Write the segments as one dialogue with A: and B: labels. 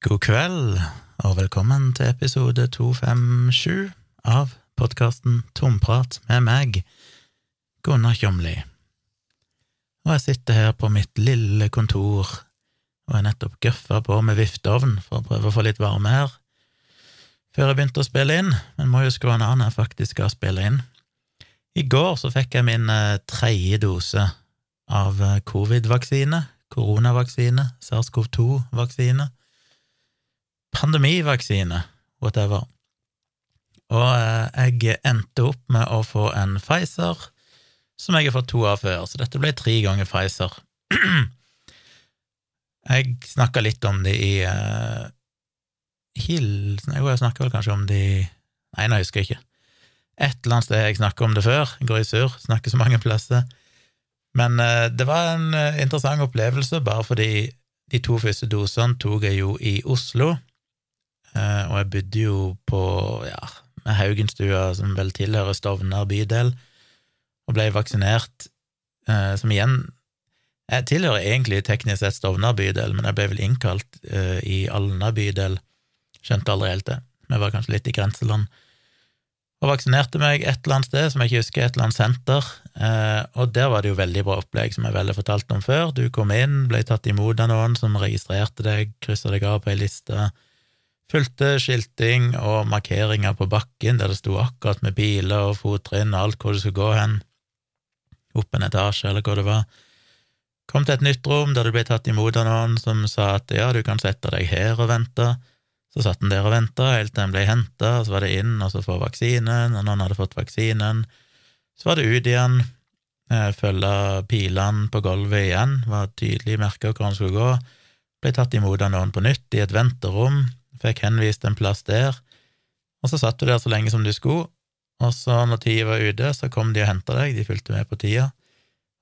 A: God kveld, og velkommen til episode 257 av podkasten Tomprat med meg, Gunnar Kjomli. Og jeg sitter her på mitt lille kontor og er nettopp gøffa på med vifteovn for å prøve å få litt varme her, før jeg begynte å spille inn, men må jo skru an når jeg faktisk skal spille inn. I går så fikk jeg min eh, tredje dose av eh, covid-vaksine, koronavaksine, SARS-CoV-2-vaksine pandemivaksine, whatever. Og eh, jeg endte opp med å få en Pfizer, som jeg har fått to av før, så dette ble tre ganger Pfizer. jeg snakka litt om det i uh, Hilsen Jo, jeg snakka vel kanskje om det i Nei, nå husker jeg ikke. Et eller annet sted jeg snakka om det før. Jeg går i surr, snakker så mange plasser. Men uh, det var en uh, interessant opplevelse, bare fordi de to første dosene tok jeg jo i Oslo, Eh, og jeg bodde jo på ja, Haugenstua, som vel tilhører Stovner bydel, og ble vaksinert, eh, som igjen Jeg tilhører egentlig teknisk sett Stovner bydel, men jeg ble vel innkalt eh, i Alna bydel, skjønte aldri helt det, vi var kanskje litt i grenseland, og vaksinerte meg et eller annet sted, som jeg ikke husker, et eller annet senter, og der var det jo veldig bra opplegg, som jeg vel har fortalt om før. Du kom inn, ble tatt imot av noen som registrerte deg, kryssa deg av på ei liste, fulgte skilting og markeringer på bakken der det sto akkurat med biler og fottrinn og alt hvor du skulle gå hen, opp en etasje eller hvor det var. Kom til et nytt rom der du ble tatt imot av noen som sa at ja, du kan sette deg her og vente. Så satt den der og venta helt til den ble henta, så var det inn og så få vaksinen, og noen hadde fått vaksinen. Så var det ut igjen, eh, følge pilene på gulvet igjen, var tydelig merka hvor han skulle gå. Ble tatt imot av noen på nytt i et venterom, fikk henvist en plass der, og så satt du der så lenge som du skulle, og så når tida var ute, så kom de og henta deg, de fulgte med på tida,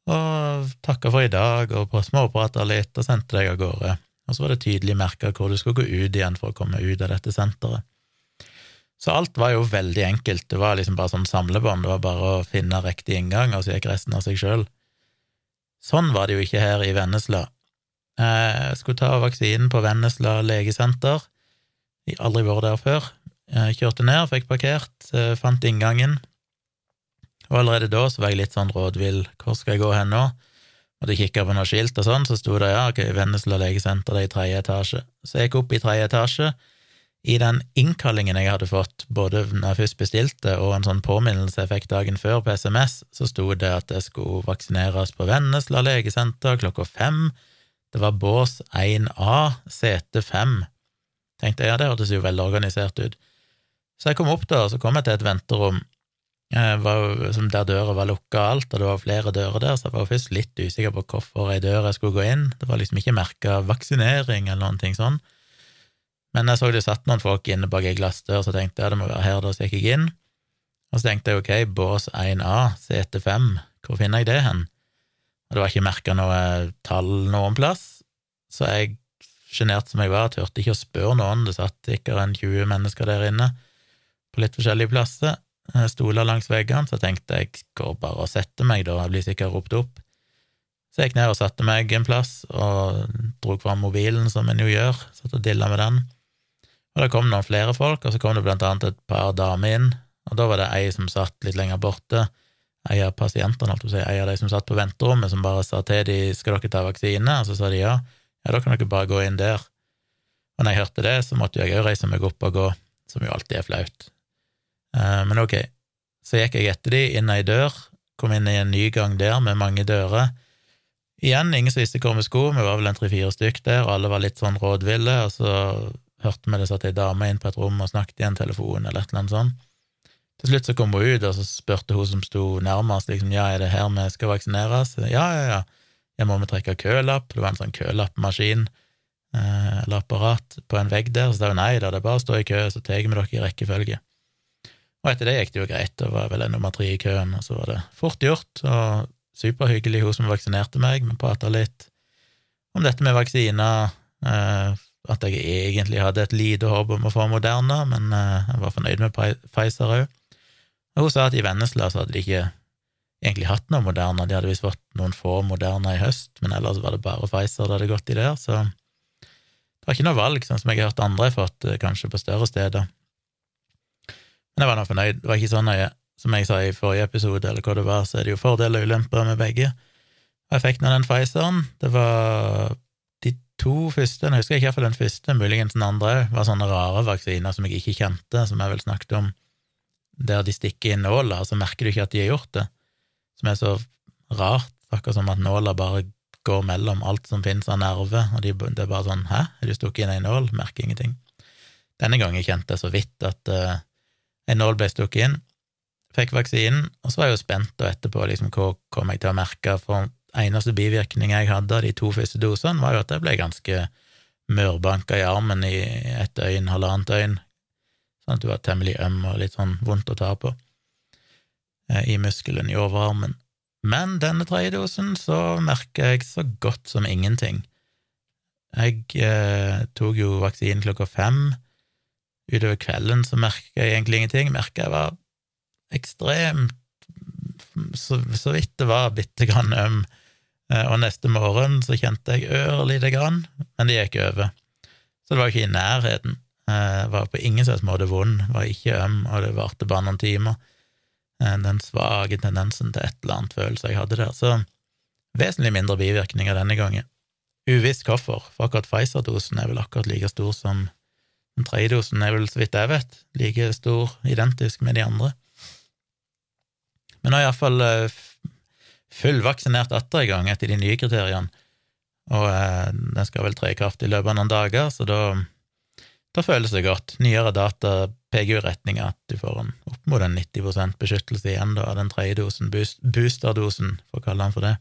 A: og takka for i dag, og småprata litt, og sendte deg av gårde, og så var det tydelig merka hvor du skulle gå ut igjen for å komme ut av dette senteret. Så alt var jo veldig enkelt, det var liksom bare sånn samlebånd, det var bare å finne riktig inngang, og så gikk resten av seg sjøl. Sånn var det jo ikke her i Vennesla. Jeg skulle ta vaksinen på Vennesla legesenter, aldri vært der før. Jeg kjørte ned, fikk parkert, eh, fant inngangen, og allerede da så var jeg litt sånn rådvill. Hvor skal jeg gå hen nå? Måtte kikke på noe skilt og sånn, så sto det ja, ok, Vennesla legesenter, det er i tredje etasje. Så jeg gikk opp i tredje etasje. I den innkallingen jeg hadde fått, både når jeg først bestilte og en sånn påminnelse jeg fikk dagen før på SMS, så sto det at jeg skulle vaksineres på Vennesla legesenter klokka fem. Det var bås 1A, sete 5 tenkte jeg ja, det hørtes jo veldig organisert ut. Så jeg kom opp der, og så kom jeg til et venterom var, der døra var lukka og alt, og det var flere dører der, så jeg var først litt usikker på hvorfor ei dør jeg skulle gå inn. Det var liksom ikke merka vaksinering eller noen ting sånn. Men jeg så det satt noen folk inne bak ei glassdør, så tenkte jeg det må være her, da så gikk jeg inn. Og så tenkte jeg ok, bås 1A, CT5, hvor finner jeg det hen? Og det var ikke merka noe tall noen plass, så jeg sjenert som jeg var, turte ikke å spørre noen, det. Satt sikkert en 20 mennesker der inne på litt forskjellige plasser, stoler langs veggene, så tenkte jeg går bare og setter meg, da, jeg blir sikkert ropt opp. Så jeg gikk ned og satte meg en plass, og drog fram mobilen, som en jo gjør, satt og dilla med den. Og det kom noen flere folk, og så kom det blant annet et par damer inn, og da var det ei som satt litt lenger borte, ei av pasientene, ei av de som satt på venterommet, som bare sa til de skal dere ta vaksine, og så sa de ja. Ja, da kan dere bare gå inn der. Og når jeg hørte det, så måtte jeg òg reise meg opp og gå, som jo alltid er flaut. Eh, men ok, så gikk jeg etter de, inn ei dør, kom inn i en ny gang der med mange dører. Igjen, ingen som visste hvor vi skulle, vi var vel en tre-fire stykk der, og alle var litt sånn rådville, og så hørte vi det satt ei dame inn på et rom og snakket i en telefon, eller et eller annet sånt. Til slutt så kom hun ut, og så spurte hun som sto nærmest, liksom, ja, er det her vi skal vaksineres? Ja, ja, ja. Jeg må vi trekke kølapp, det var en sånn kølappmaskin eh, eller apparat på en vegg der, så det var nei da, det er bare å stå i kø, så tar vi dere i rekkefølge. Og etter det gikk det jo greit, det var vel en nummer tre i køen, og så var det fort gjort, og superhyggelig hun som vaksinerte meg, vi prata litt om dette med vaksiner, eh, at jeg egentlig hadde et lite håp om å få Moderna, men eh, jeg var fornøyd med Pfizer òg. Og hun sa at i Vennesla så hadde de ikke egentlig hatt noe Moderna. De hadde visst fått noen få Moderna i høst, men ellers var det bare Pfizer det hadde gått i der, så det var ikke noe valg, sånn som jeg har hørt andre har fått, eh, kanskje på større steder. Men jeg var nå fornøyd. Det var ikke så nøye. Som jeg sa i forrige episode, eller hva det var, så er det jo fordeler og ulemper med begge. Og jeg fikk nå den Pfizeren, det var de to første, jeg husker ikke iallfall den første, muligens den andre òg, var sånne rare vaksiner som jeg ikke kjente, som jeg vel snakket om, der de stikker inn nåla, og så merker du ikke at de har gjort det, som er så rart, akkurat som at nåla bare går mellom alt som finnes av nerve, og de, det er bare sånn hæ, er du stukket inn ei nål, merker ingenting. Denne gangen kjente jeg så vidt at uh, ei nål ble stukket inn, fikk vaksinen, og så var jeg jo spent og etterpå liksom, hva kom jeg til å merke, for eneste bivirkning jeg hadde av de to første dosene, var jo at jeg ble ganske mørbanka i armen i et døgn, halvannet døgn, sånn at du var temmelig øm og litt sånn vondt å ta på. eh, i muskelen i overarmen. Men denne tredje dosen så merker jeg så godt som ingenting. Jeg eh, tok jo vaksinen klokka fem. Utover kvelden så merka jeg egentlig ingenting. Merka jeg var ekstremt så, så vidt det var bitte grann øm. Eh, og neste morgen så kjente jeg ørlite grann, men det gikk over. Så det var ikke i nærheten. Eh, var på ingen slags måte vond, var ikke øm, og det varte bare noen timer. Eh, den svake tendensen til et eller annet følelse jeg hadde der. Så vesentlig mindre bivirkninger denne gangen. Uvisst hvorfor, for akkurat Pfizer-dosen er vel akkurat like stor som den tredje dosen er vel, så vidt jeg vet, like stor, identisk med de andre. Men nå er iallfall eh, fullvaksinert atter i gang etter de nye kriteriene, og eh, den skal vel tre i kraft i løpet av noen dager, så da, da føles det godt. Nyere data peker jo i retning at du får en, opp mot en 90% beskyttelse igjen av den tredje dosen, boost, boosterdosen, for å kalle den for det.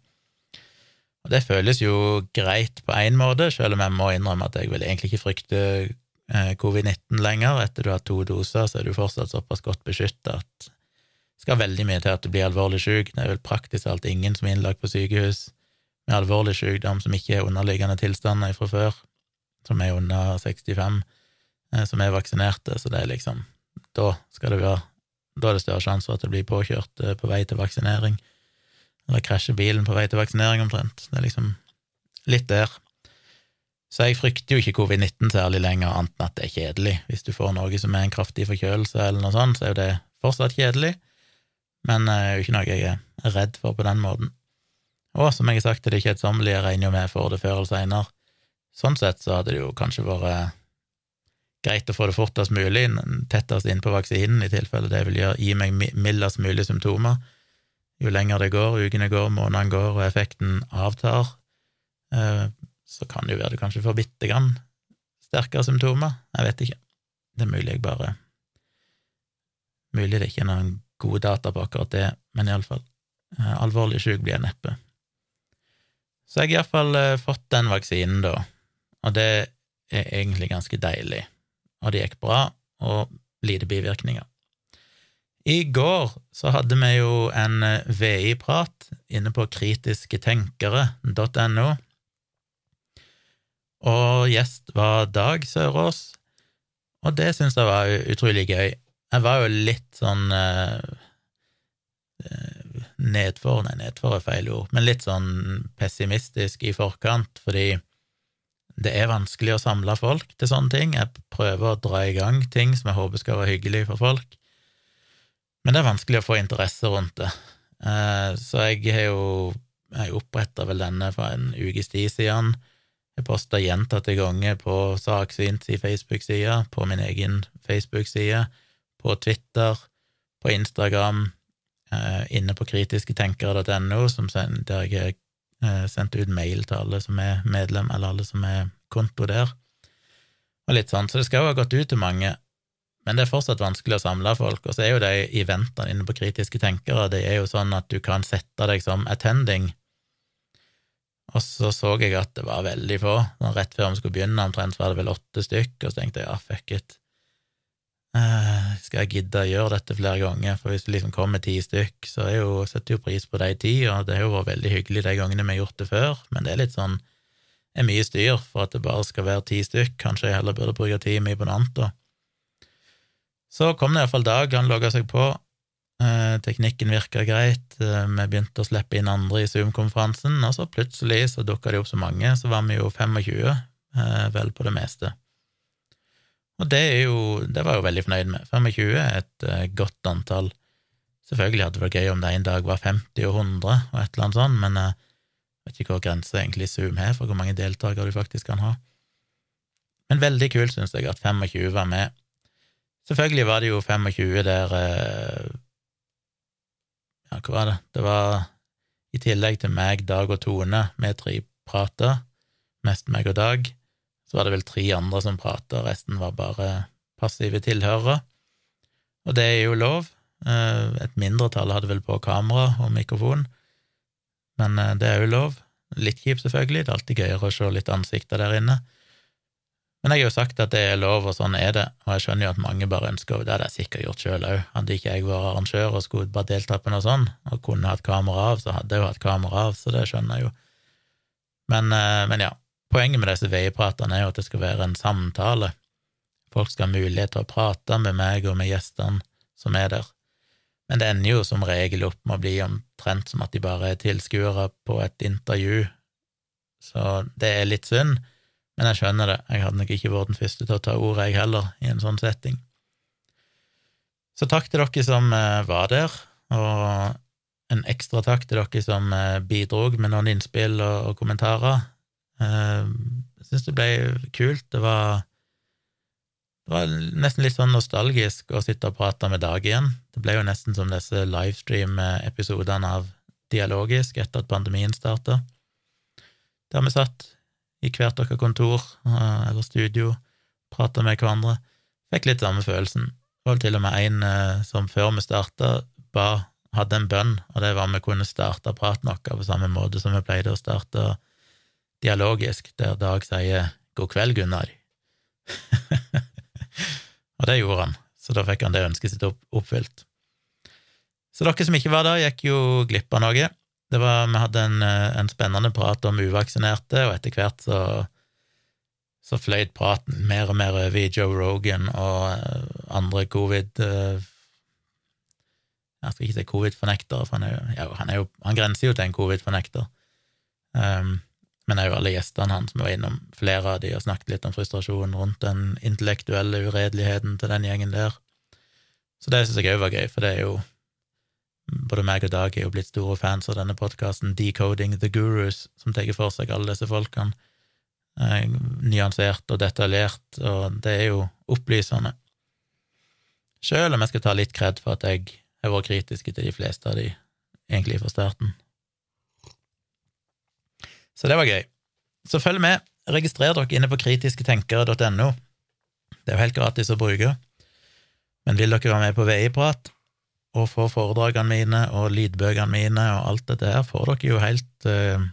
A: Og det føles jo greit på én måte, selv om jeg må innrømme at jeg vil egentlig ikke frykte eh, covid-19 lenger. Etter du har to doser, så er du fortsatt såpass godt beskytta at det skal veldig mye til at du blir alvorlig syk. Det er vel praktisk alt ingen som er innlagt på sykehus med alvorlig sykdom som ikke er underliggende tilstander fra før, som er under 65 Eh, som er vaksinerte, så det er liksom Da skal det være Da er det større sjanse for at det blir påkjørt eh, på vei til vaksinering, eller krasjer bilen på vei til vaksinering, omtrent. Det er liksom litt der. Så jeg frykter jo ikke covid-19 særlig lenger, annet enn at det er kjedelig. Hvis du får noe som er en kraftig forkjølelse eller noe sånt, så er jo det fortsatt kjedelig, men det eh, er jo ikke noe jeg er redd for på den måten. Og som jeg har sagt til det kjedsommelige, regner jo med får det før eller seinere. Sånn sett så hadde det jo kanskje vært greit å få det fortest mulig, tettest innpå vaksinen, i tilfelle det vil gjøre, gi meg mildest mulig symptomer. Jo lenger det går, ukene går, månedene går, og effekten avtar, eh, så kan det jo være du kanskje får bitte grann sterkere symptomer. Jeg vet ikke. Det er mulig jeg bare Mulig det ikke er noen gode data på akkurat det, men iallfall. Eh, alvorlig syk blir jeg neppe. Så jeg har iallfall eh, fått den vaksinen, da, og det er egentlig ganske deilig og det gikk bra, og lite bivirkninger. I går så hadde vi jo en eh, VI-prat inne på kritisketenkere.no, og gjest var Dag Sørås, og det syns jeg var utrolig gøy. Jeg var jo litt sånn uh, nedfor, nei, nedfor er feil ord, men litt sånn pessimistisk i forkant, fordi det er vanskelig å samle folk til sånne ting. Jeg prøver å dra i gang ting som jeg håper skal være hyggelig for folk, men det er vanskelig å få interesse rundt det. Eh, så jeg har jo jeg oppretta vel denne for en ukes tid siden. Jeg posta gjentatte ganger på Saksynt i Facebook-sida, på min egen Facebook-side, på Twitter, på Instagram, eh, inne på kritisketenkere.no, der jeg sendt ut mail til alle som er medlem, eller alle som er konto der, og litt sånn, så det skal jo ha gått ut til mange, men det er fortsatt vanskelig å samle folk, og så er jo de eventene inne på Kritiske tenkere, det er jo sånn at du kan sette deg som attending, og så så jeg at det var veldig få, rett før vi skulle begynne, omtrent var det vel åtte stykk, og så tenkte jeg ja, fuck it, skal jeg gidde å gjøre dette flere ganger? For hvis det liksom kommer ti stykk, så er jo, setter jo pris på de ti, og det har jo vært veldig hyggelig de gangene vi har gjort det før, men det er litt sånn er mye styr for at det bare skal være ti stykk, kanskje jeg heller burde bruke tida mye på noe annet, da. Så kom det iallfall Dag, han logga seg på, eh, teknikken virka greit, eh, vi begynte å slippe inn andre i Zoom-konferansen, og så plutselig så dukka det opp så mange, så var vi jo 25 eh, vel på det meste. Og det jo Det var jeg jo veldig fornøyd med. 25 er et eh, godt antall. Selvfølgelig hadde det vært gøy om det en dag var 50 og 100 og et eller annet sånt, men jeg vet ikke hvor grensa egentlig Zoom har for hvor mange deltakere du faktisk kan ha. Men veldig kult, syns jeg, at 25 var med. Selvfølgelig var det jo 25 der eh, Ja, hva var det? Det var i tillegg til meg, Dag og Tone, vi tre prata, mest meg og Dag, så var det vel tre andre som prata, resten var bare passive tilhørere. Og det er jo lov. Eh, et mindretall hadde vel på kamera og mikrofon, men eh, det er jo lov. Litt kjipt, selvfølgelig, det er alltid gøyere å se litt ansikter der inne. Men jeg har jo sagt at det er lov, og sånn er det, og jeg skjønner jo at mange bare ønsker Det hadde jeg sikkert gjort sjøl òg. Hadde ikke jeg vært arrangør og skulle bare delta på noe sånn, og kunne hatt kamera av, så hadde jeg jo hatt kamera av, så det skjønner jeg jo. Men, eh, men ja, poenget med disse veiepratene er jo at det skal være en samtale. Folk skal ha mulighet til å prate med meg og med gjestene som er der. Men det ender jo som regel opp med å bli omtrent som at de bare er tilskuere på et intervju, så det er litt synd. Men jeg skjønner det, jeg hadde nok ikke vært den første til å ta ordet, jeg heller, i en sånn setting. Så takk til dere som eh, var der, og en ekstra takk til dere som eh, bidrog med noen innspill og, kommentarer. Eh, jeg syns det ble kult. Det var, det var nesten litt sånn nostalgisk å sitte og prate med Dag igjen. Det ble jo nesten som disse livestream-episodene av Dialogisk etter at pandemien starta, der vi satt i hvert deres kontor eh, eller studio, prata med hverandre. Fikk litt samme følelsen. Det var til og med en eh, som før vi starta, ba, hadde en bønn, og det var om vi kunne starte praten vår på samme måte som vi pleide å starte dialogisk, der Dag sier 'God kveld, Gunnar'. og det gjorde han, så da fikk han det ønsket sitt oppfylt. Så dere som ikke var der, gikk jo glipp av noe. Var, vi hadde en, eh, en, spennende prat om uvaksinerte, og etter hvert så, så fløyt praten mer og mer over i Joe Rogan og eh, andre covid eh, Jeg skal ikke si covid-fornektere, for han, er jo, ja, han, er jo, han grenser jo til en covid-fornekter. Um, men òg alle gjestene hans som var innom flere av de og snakket litt om frustrasjonen rundt den intellektuelle uredeligheten til den gjengen der. Så det syns jeg òg var gøy, for det er jo både meg og Dag er jo blitt store fans av denne podkasten Decoding the Gurus, som tar for seg alle disse folkene. Eh, nyansert og detaljert, og det er jo opplysende. Sjøl om jeg skal ta litt kred for at jeg har vært kritisk til de fleste av de, egentlig fra starten. Så det var gøy. Så følg med. Registrer dere inne på kritisketenkere.no. Det er jo helt gratis å bruke. Men vil dere være med på VI-prat, og få foredragene mine og lydbøkene mine og alt dette her, får dere jo helt uh,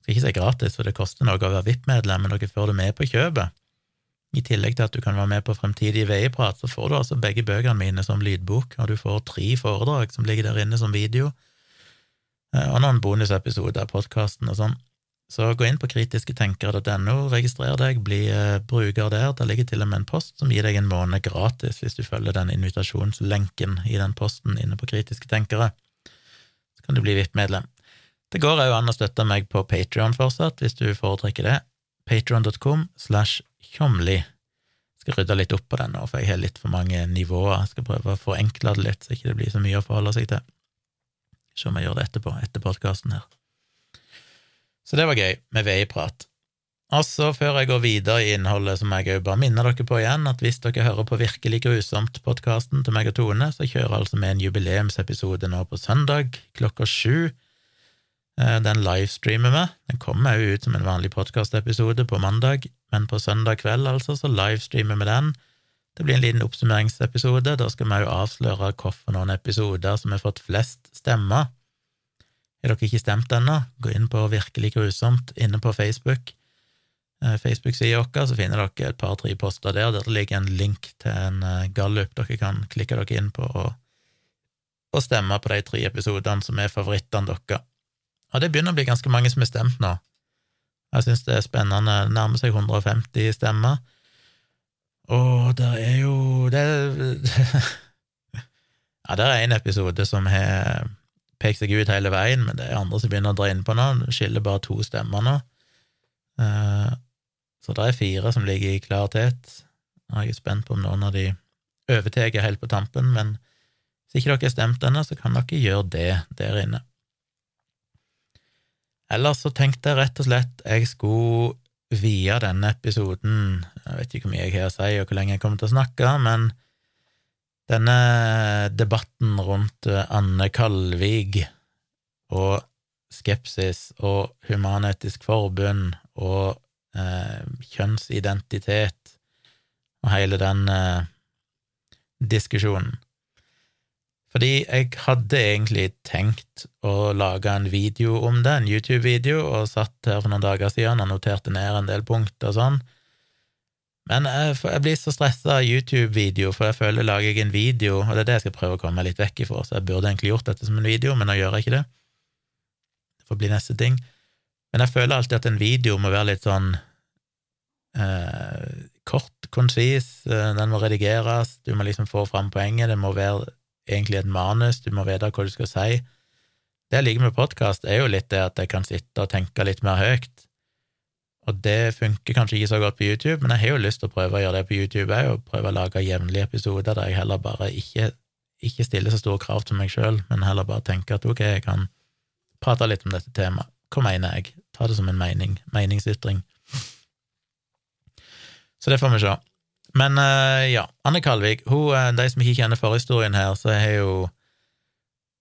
A: Skal ikke si gratis, for det koster noe å være VIP-medlem, men dere får det med på kjøpet. I tillegg til at du kan være med på fremtidig veiprat, så får du altså begge bøkene mine som lydbok, og du får tre foredrag som ligger der inne som video, og noen bonusepisoder podkasten og sånn. Så gå inn på kritisketenkere.no, registrer deg, bli eh, bruker der. Der ligger til og med en post som gir deg en måned gratis hvis du følger den invitasjonslenken i den posten inne på Kritiske tenkere. Så kan du bli VIP-medlem. Det går òg an å støtte meg på Patrion fortsatt, hvis du foretrekker det. Patrion.com slash tjomli. Skal rydde litt opp på den nå, for jeg har litt for mange nivåer. Jeg skal prøve å forenkle det litt, så ikke det blir så mye å forholde seg til. Se om jeg gjør det etterpå, etter podkasten her. Så det var gøy, med veiprat. Og så, før jeg går videre i innholdet, så må jeg bare minne dere på igjen at hvis dere hører på Virkelig grusomt-podkasten til meg og Tone, så kjører altså vi en jubileumsepisode nå på søndag klokka sju. Eh, den livestreamer vi. Den kommer òg ut som en vanlig podkastepisode på mandag, men på søndag kveld, altså, så livestreamer vi den. Det blir en liten oppsummeringsepisode. Da skal vi òg avsløre hvorfor noen episoder som har fått flest stemmer har dere ikke stemt ennå, gå inn på Virkelig grusomt inne på Facebook. Eh, Facebook-sida vår, så finner dere et par-tre poster der, der ligger en link til en eh, gallup dere kan klikke dere inn på og, og stemme på de tre episodene som er favorittene deres. Og det begynner å bli ganske mange som har stemt nå. Jeg syns det er spennende. Det nærmer seg 150 stemmer. Og det er jo det Ja, det er en episode som har pekt seg ut hele veien, men det er andre som begynner å dra inn på nå. Det skiller bare to stemmer nå. Uh, Så det er fire som ligger i klaritet. Jeg er spent på om noen av de overtar helt på tampen, men hvis ikke dere har stemt ennå, så kan dere gjøre det der inne. Ellers så tenkte jeg rett og slett jeg skulle vie denne episoden Jeg vet ikke hvor mye jeg har å si, og hvor lenge jeg kommer til å snakke, men denne debatten rundt Anne Kalvig og skepsis og Human-Etisk Forbund og eh, kjønnsidentitet og hele den eh, diskusjonen. Fordi jeg hadde egentlig tenkt å lage en video om det, en YouTube-video, og satt her for noen dager siden og noterte ned en del punkter og sånn. Men jeg, blir så stressa av YouTube-video, for jeg føler lager jeg en video, og det er det jeg skal prøve å komme meg litt vekk ifra, så jeg burde egentlig gjort dette som en video, men nå gjør jeg ikke det. Det får bli neste ting. Men jeg føler alltid at en video må være litt sånn eh, kort, konsis, eh, den må redigeres, du må liksom få fram poenget, det må være egentlig et manus, du må vite hva du skal si. Det jeg liker med podkast, er jo litt det at jeg kan sitte og tenke litt mer høyt. Og det funker kanskje ikke så godt på YouTube, men jeg har jo lyst til å prøve å gjøre det på YouTube òg, og prøve å lage jevnlige episoder der jeg heller bare ikke, ikke stiller så store krav til meg sjøl, men heller bare tenker at ok, jeg kan prate litt om dette temaet. Hva mener jeg? Ta det som en mening, meningsytring. Så det får vi se. Men uh, ja, Anne Kalvik, hun, uh, de som ikke kjenner forhistorien her, så har jo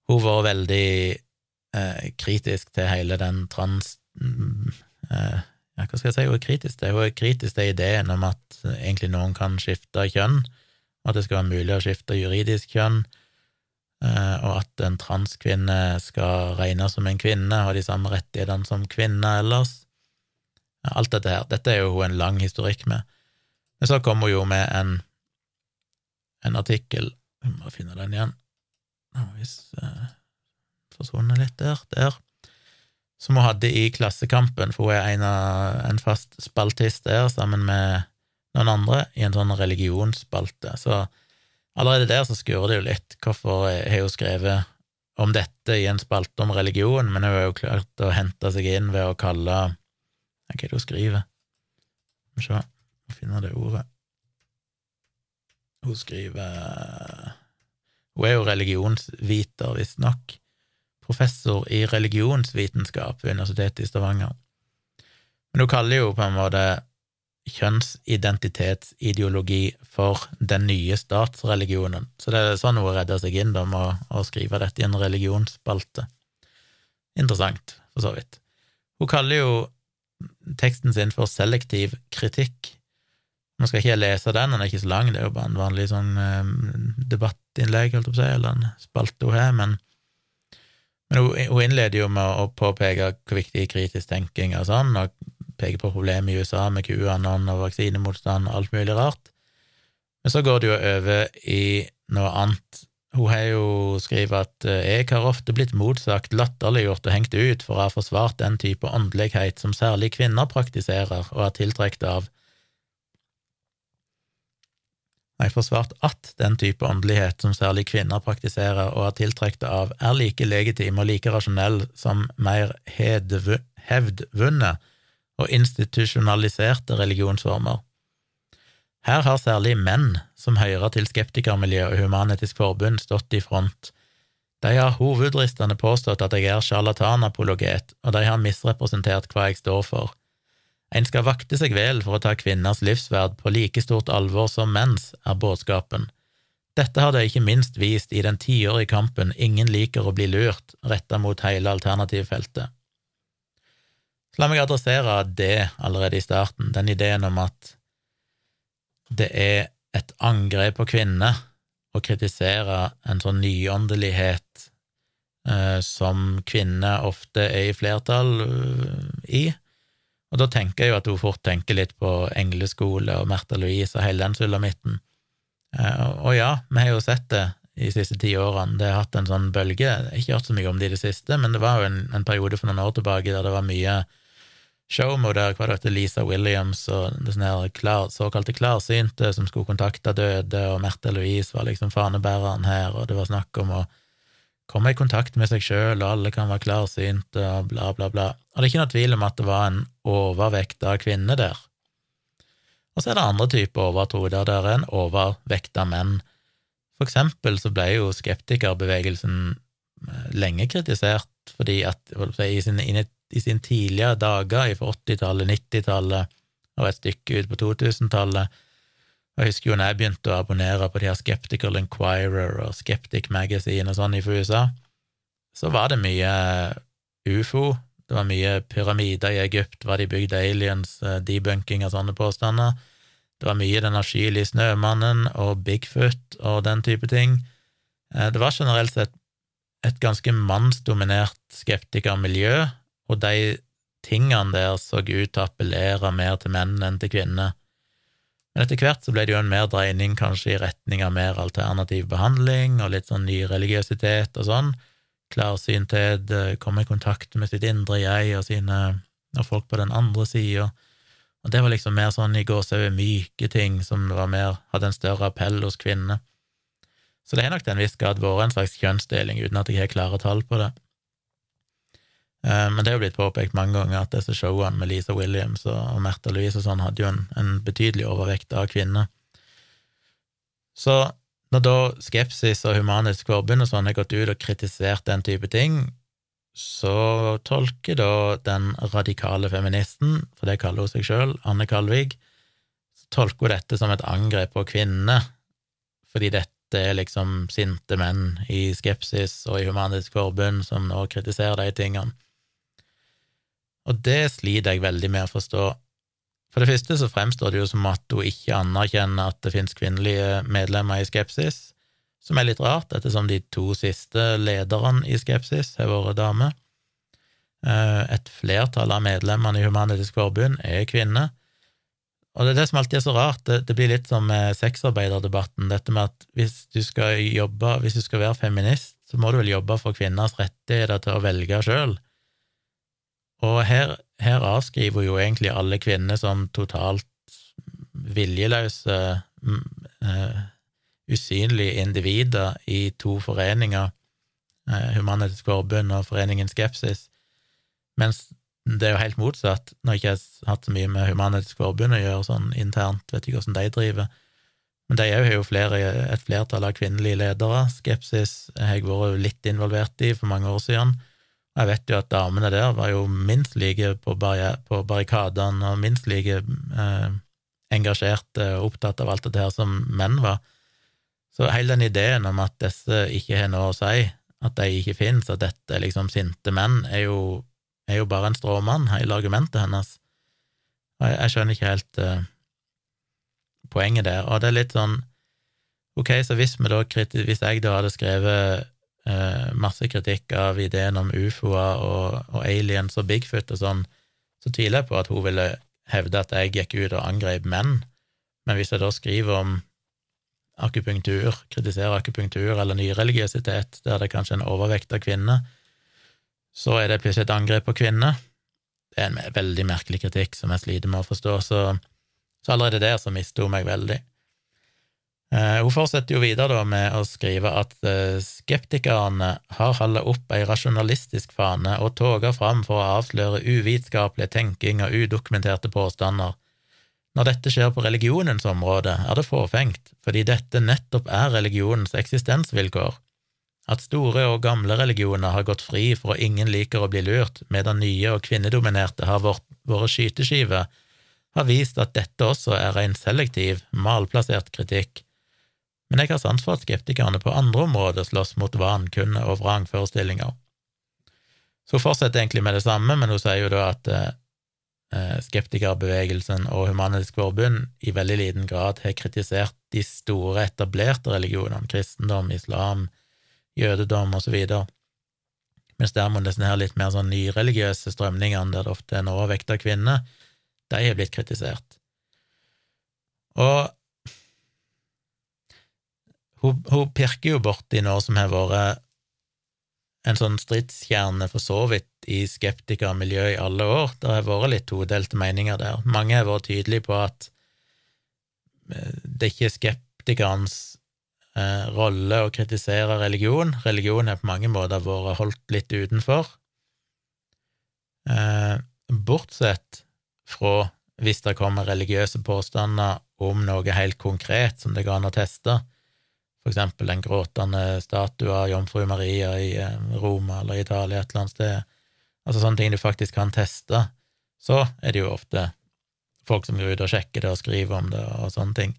A: hun vært veldig uh, kritisk til hele den trans... ja, hva skal jeg si hun er kritisk til? Hun er kritisk til ideen om at egentlig noen kan skifte kjønn, at det skal være mulig å skifte juridisk kjønn, og at en transkvinne skal regnes som en kvinne, ha de samme rettighetene som kvinner ellers. Alt dette her. Dette er jo hun en lang historikk med. Men så kom hun jo med en, en artikkel Vi må finne den igjen. Hvis eh, forsvunnet litt der. Der. Som hun hadde i Klassekampen, for hun er en, av, en fast spaltist der sammen med noen andre i en sånn religionsspalte. Så allerede der så skurer det jo litt. Hvorfor har hun skrevet om dette i en spalte om religion, men hun har jo klart å hente seg inn ved å kalle Hva er det hun skriver? Skal vi se må finne det ordet. Hun skriver Hun er jo religionsviter, visstnok. Professor i religionsvitenskap ved Universitetet i Stavanger. Men hun kaller jo på en måte kjønnsidentitetsideologi for den nye statsreligionen. Så det er sånn hun redder seg inn da med å skrive dette i en religionsspalte. Interessant, for så vidt. Hun kaller jo teksten sin for selektiv kritikk, nå skal ikke jeg lese den, den er ikke så lang, det er jo bare en vanlig sånn um, debattinnlegg, holdt jeg på å si, eller en spalte hun har, men, men hun, innleder jo med å påpeke hvor viktig kritisk tenking er sånn, og peker på problemet i USA med QAnon og vaksinemotstand og alt mulig rart. Men så går det jo over i noe annet. Hun har jo skrevet at eh, jeg har ofte blitt motsagt, latterliggjort og hengt ut for å ha forsvart den type åndelighet som særlig kvinner praktiserer og er tiltrukket av Nei, forsvart at den type åndelighet som særlig kvinner praktiserer og er tiltrukket av, er like legitim og like rasjonell som mer hevdvunne og institusjonaliserte religionsformer. Her har særlig menn som hører til skeptikermiljø og Human-Etisk Forbund, stått i front. De har hovedristende påstått at jeg er sjarlatanapologet, og de har misrepresentert hva jeg står for. En skal vakte seg vel for å ta kvinners livsverd på like stort alvor som menns, er budskapen. Dette har de ikke minst vist i den tiårige kampen Ingen liker å bli lurt, retta mot hele alternativfeltet. La meg adressere det allerede i starten, den ideen om at det er et angrep på kvinner å kritisere en sånn nyåndelighet eh, som kvinner ofte er i flertall uh, i, og da tenker jeg jo at hun fort tenker litt på Engleskole og Märtha Louise og hele den sulamitten. Eh, og ja, vi har jo sett det de siste ti årene. Det har hatt en sånn bølge. Jeg har ikke hørt så mye om det i det siste, men det var jo en, en periode for noen år tilbake der det var mye showmo der hva det heter, Lisa Williams og det sånne klar, såkalte klarsynte som skulle kontakte døde, og Märtha Louise var liksom fanebæreren her, og det var snakk om å komme i kontakt med seg sjøl, alle kan være klarsynte, og bla, bla, bla. Og det er ikke noe tvil om at det var en overvekt av kvinner der. Og så er det andre typer overtro, der det er en overvekt menn. For eksempel så ble jo skeptikerbevegelsen eh, lenge kritisert fordi at i sine, i sin tidlige dager, fra 80-tallet, 90-tallet og et stykke ut på 2000-tallet, og jeg husker jo når jeg begynte å abonnere på de her Skeptical Inquirer og Skeptic Magazine og sånn i USA, så var det mye ufo, det var mye pyramider i Egypt, var de bygd aliens, eh, debunking av sånne påstander. Det var mye Den avskyelige snømannen og Bigfoot og den type ting. Eh, det var generelt sett et ganske mannsdominert skeptikermiljø, og de tingene der så ut til å appellere mer til menn enn til kvinner. Men etter hvert så ble det jo en mer dreining kanskje i retning av mer alternativ behandling og litt sånn ny religiøsitet og sånn. Klarsynthet, eh, komme i kontakt med sitt indre jeg og sine og folk på den andre sida. Og det var liksom mer sånn i gåsehudet myke ting som var mer, hadde en større appell hos kvinnene. Så det har nok til en viss grad vært en slags kjønnsdeling, uten at jeg har klare tall på det. Eh, men det er jo blitt påpekt mange ganger at disse showene med Lisa Williams og Märtha Louise og sånn hadde jo en, en betydelig overvekt av kvinner. Så når da Skepsis og Humanisk Forbund og sånn har gått ut og kritisert den type ting, så tolker da den radikale feministen, for det kaller hun seg sjøl, Anne Kalvig, så tolker hun dette som et angrep på kvinnene, fordi dette er liksom sinte menn i Skepsis og i Humanisk Forbund som nå kritiserer de tingene. Og det sliter jeg veldig med å forstå. For det første så fremstår det jo som at hun ikke anerkjenner at det finnes kvinnelige medlemmer i Skepsis, som er litt rart, ettersom de to siste lederne i Skepsis har vært damer. Eh, et flertall av medlemmene i Humanitisk Forbund er kvinner. Og det er det som alltid er så rart, det, det blir litt som med sexarbeiderdebatten, dette med at hvis du skal jobbe, hvis du skal være feminist, så må du vel jobbe for kvinners rettigheter til å velge sjøl. Og her, her, avskriver jo egentlig alle kvinner som totalt viljeløse, uh, usynlige individer i to foreninger, uh, Humanitisk Forbund og Foreningen Skepsis, mens det er jo helt motsatt. Når jeg ikke har hatt så mye med Humanitisk Forbund å gjøre sånn internt, vet ikke hvordan de driver, men de har jo flere, et flertall av kvinnelige ledere. Skepsis har jeg vært litt involvert i for mange år siden. Jeg vet jo at damene der var jo minst like på, barrikadene og minst like eh, engasjerte og opptatt av alt dette her som menn var. Så hele den ideen om at disse ikke har noe å si, at de ikke finnes, at dette er liksom sinte menn, er jo, er jo bare en stråmann, hele argumentet hennes. Og jeg, jeg skjønner ikke helt eh, poenget der. Og det er litt sånn Ok, så hvis, da, hvis jeg da hadde skrevet uh, masse kritikk av ideen om ufoer og, og, aliens og Bigfoot og sånn, så tviler jeg på at hun ville hevde at jeg gikk ut og angrep menn. Men hvis jeg da skriver om akupunktur, kritiserer akupunktur eller nyreligiøsitet, der det er kanskje en overvekt av kvinner, så er det plutselig et angrep på kvinner. Det er en veldig merkelig kritikk som jeg sliter med å forstå, så, så allerede der så mister hun meg veldig. Uh, hun fortsetter jo videre da med å skrive at uh, skeptikerne har holdt opp ei rasjonalistisk fane og toga fram for å avsløre uvitenskapelig tenking og udokumenterte påstander når dette skjer på religionens område, er det fåfengt, fordi dette nettopp er religionens eksistensvilkår. At store og gamle religioner har gått fri for at ingen liker å bli lurt, medan nye og kvinnedominerte har vært skyteskiver, har vist at dette også er en selektiv, malplassert kritikk. Men jeg har sans for at skeptikerne på andre områder slåss mot vankunne og vrangforestillinger. Så hun fortsetter egentlig med det samme, men hun sier jo da at eh, Eh, skeptikerbevegelsen og Humanitisk Forbund i veldig liten grad har kritisert de store, etablerte religionene, kristendom, islam, jødedom osv., mens derimot disse her litt mer sånn nyreligiøse strømningene, der det ofte er en overvekt av kvinner, de har blitt kritisert. Og hun, hun pirker jo borti noe som har vært en sånn stridskjerne for så vidt i skeptikermiljøet i alle år. Det har vært litt todelte meninger der. Mange har vært tydelige på at eh, det ikke er skeptikernes eh, rolle å kritisere religion. Religion har på mange måter vært holdt litt utenfor. Eh, bortsett fra hvis det kommer religiøse påstander om noe helt konkret som det går an å teste, for eksempel den gråtende statue av jomfru Maria i eh, Roma eller Italia et eller annet sted, altså sånne ting du faktisk kan teste, så er det jo ofte folk som går ut og sjekker det og skriver om det og sånne ting.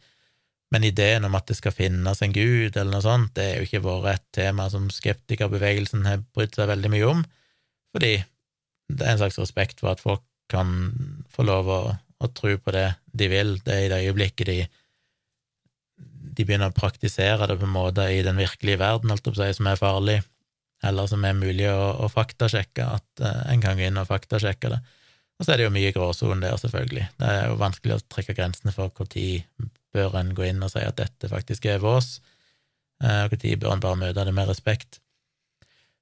A: Men ideen om at det skal finnes en gud eller noe sånt, det er jo ikke vært et tema som skeptikerbevegelsen har brydd seg veldig mye om, fordi det er en slags respekt for at folk kan få lov å, å tro på det de vil. Det er i det øyeblikket de, de begynner å praktisere det på en måte i den virkelige verden, alt seg, som er farlig, eller som er mulig å, å faktasjekke, at uh, en kan gå inn og faktasjekke det. Og så er det jo mye gråsone der, selvfølgelig. Det er jo vanskelig å trekke grensene for når bør en gå inn og si at dette faktisk er vås, uh, og når bør en bare møte det med respekt.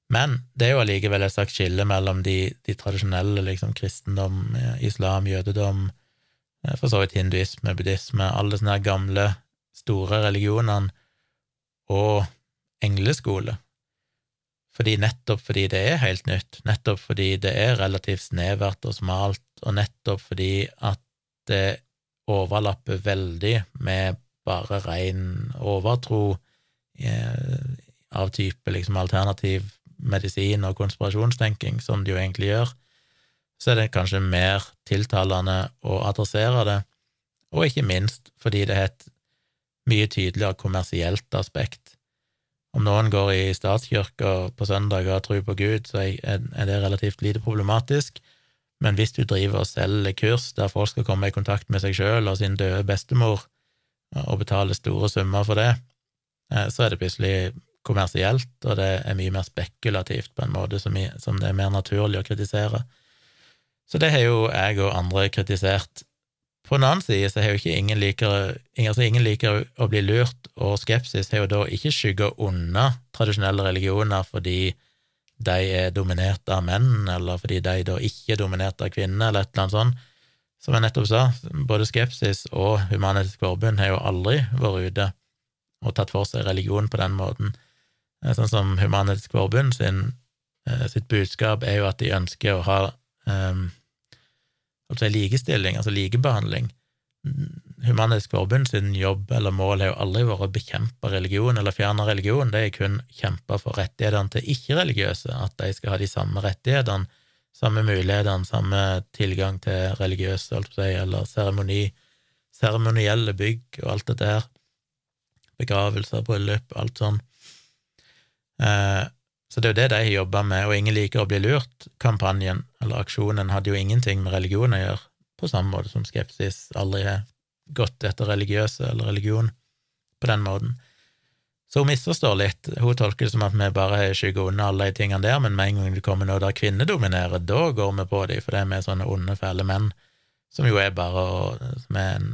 A: Men det er jo allikevel et slags skille mellom de, de tradisjonelle, liksom kristendom, eh, islam, jødedom, eh, for så vidt hinduisme, buddhisme, alle sånne gamle, store religionene, og engleskole. Fordi nettopp fordi det er helt nytt, nettopp fordi det er relativt snevert og smalt, og nettopp fordi at det overlapper veldig med bare ren overtro eh, av type liksom alternativ medisin og konspirasjonstenking, som det jo egentlig gjør, så er det kanskje mer tiltalende å adressere det, og ikke minst fordi det er et mye tydeligere kommersielt aspekt. Om noen går i statskirka på søndag og tror på Gud, så er det relativt lite problematisk, men hvis du driver og selger kurs der folk skal komme i kontakt med seg sjøl og sin døde bestemor, og betale store summer for det, eh, så er det plutselig kommersielt, og det er mye mer spekulativt på en måte som det er mer naturlig å kritisere. Så det har jo jeg og andre kritisert. På en annen side så har jo ikke ingen liker, altså ingen liker å bli lurt, og skepsis har jo da ikke skygga unna tradisjonelle religioner fordi de er dominert av menn, eller fordi de da ikke er dominert av kvinner, eller et eller annet sånt. Som jeg nettopp sa, både Skepsis og Human-Etisk Forbund har jo aldri vært ute og tatt for seg religion på den måten. Eh, sånn som Human-Etisk Forbund sin, eh, sitt budskap er jo at de ønsker å ha um, altså likestilling, altså likebehandling. Human-Etisk Forbund sin jobb eller mål har jo aldri vært å bekjempe religion eller fjerne religion, det er kun kjempe for rettighetene til ikke-religiøse, at de skal ha de samme rettighetene, samme mulighetene, samme tilgang til religiøse, eller seremoni, seremonielle bygg og alt dette her, begravelser, bryllup, alt sånn. Eh, så det er jo det de har jobba med, og Ingen liker å bli lurt-kampanjen, eller aksjonen, hadde jo ingenting med religion å gjøre, på samme måte som skepsis aldri har gått etter religiøse eller religion på den måten. Så hun misforstår litt. Hun tolker det som at vi bare skygger unna alle de tingene der, men med en gang det kommer noe der kvinner dominerer, da går vi på dem, for det er vi sånne onde, fæle menn, som jo er bare som er en,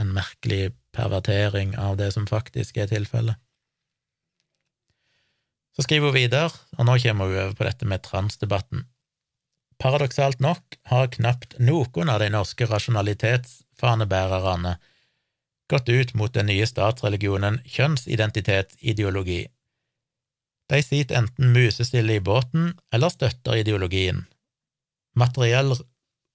A: en merkelig pervertering av det som faktisk er tilfellet. Så skriver hun videre, og nå kommer hun over på dette med transdebatten. Paradoksalt nok har knapt noen av de norske rasjonalitetsfanebærerne gått ut mot den nye statsreligionen kjønnsidentitetsideologi. De sitter enten musestille i båten eller støtter ideologien. Materiell,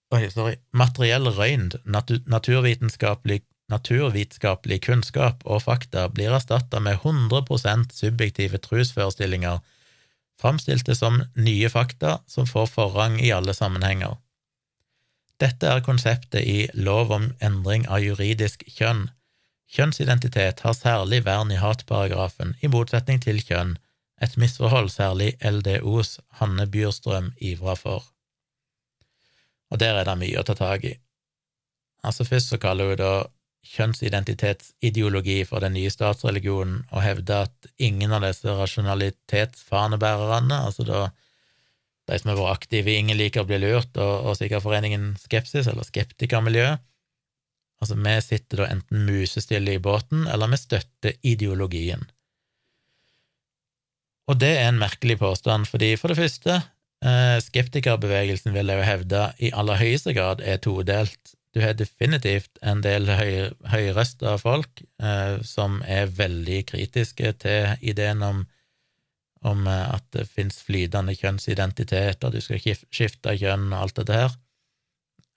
A: oi, sorry, materiell røynd, naturvitenskapelig naturvitenskapelig kunnskap og fakta blir erstatta med 100% subjektive trosforestillinger, framstilte som nye fakta som får forrang i alle sammenhenger. Dette er konseptet i lov om endring av juridisk kjønn. Kjønnsidentitet har særlig vern i hatparagrafen, i motsetning til kjønn, et misforhold særlig LDOs Hanne Byrstrøm ivra for. Og der er det mye å ta tak i. Altså Først så kaller hun da kjønnsidentitetsideologi for den nye statsreligionen og hevde at ingen av disse rasjonalitetsfanebærerne, altså da de som har vært aktive i Ingen liker å bli lurt, og, og sikkert foreningen Skepsis, eller Skeptikermiljø, altså vi sitter da enten musestille i båten, eller vi støtter ideologien. Og det er en merkelig påstand, fordi for det første, eh, skeptikerbevegelsen vil jeg jo hevde i aller høyeste grad er todelt du har definitivt en del høy, høyrøsta folk eh, som er veldig kritiske til ideen om, om eh, at det finnes flytende kjønnsidentitet, og du skal skifte kjønn og alt dette her.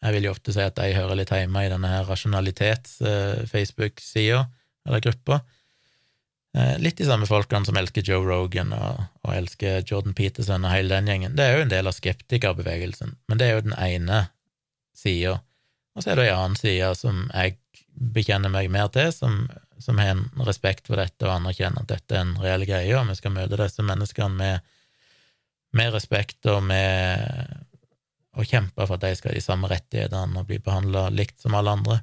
A: Jeg vil jo ofte si at de hører litt hjemme i denne her rasjonalitets-Facebook-sida, eller gruppa. Eh, litt de samme folkene som elsker Joe Rogan og, og, elsker Jordan Peterson og hele den gjengen. Det er jo en del av skeptikerbevegelsen, men det er jo den ene sida. Og så er det ei annen side som jeg bekjenner meg mer til, som, som, har en respekt for dette og anerkjenner at dette er en reell greie, og vi skal møte disse menneskene med, med respekt og med å kjempe for at de skal ha de samme rettighetene og bli behandla likt som alle andre.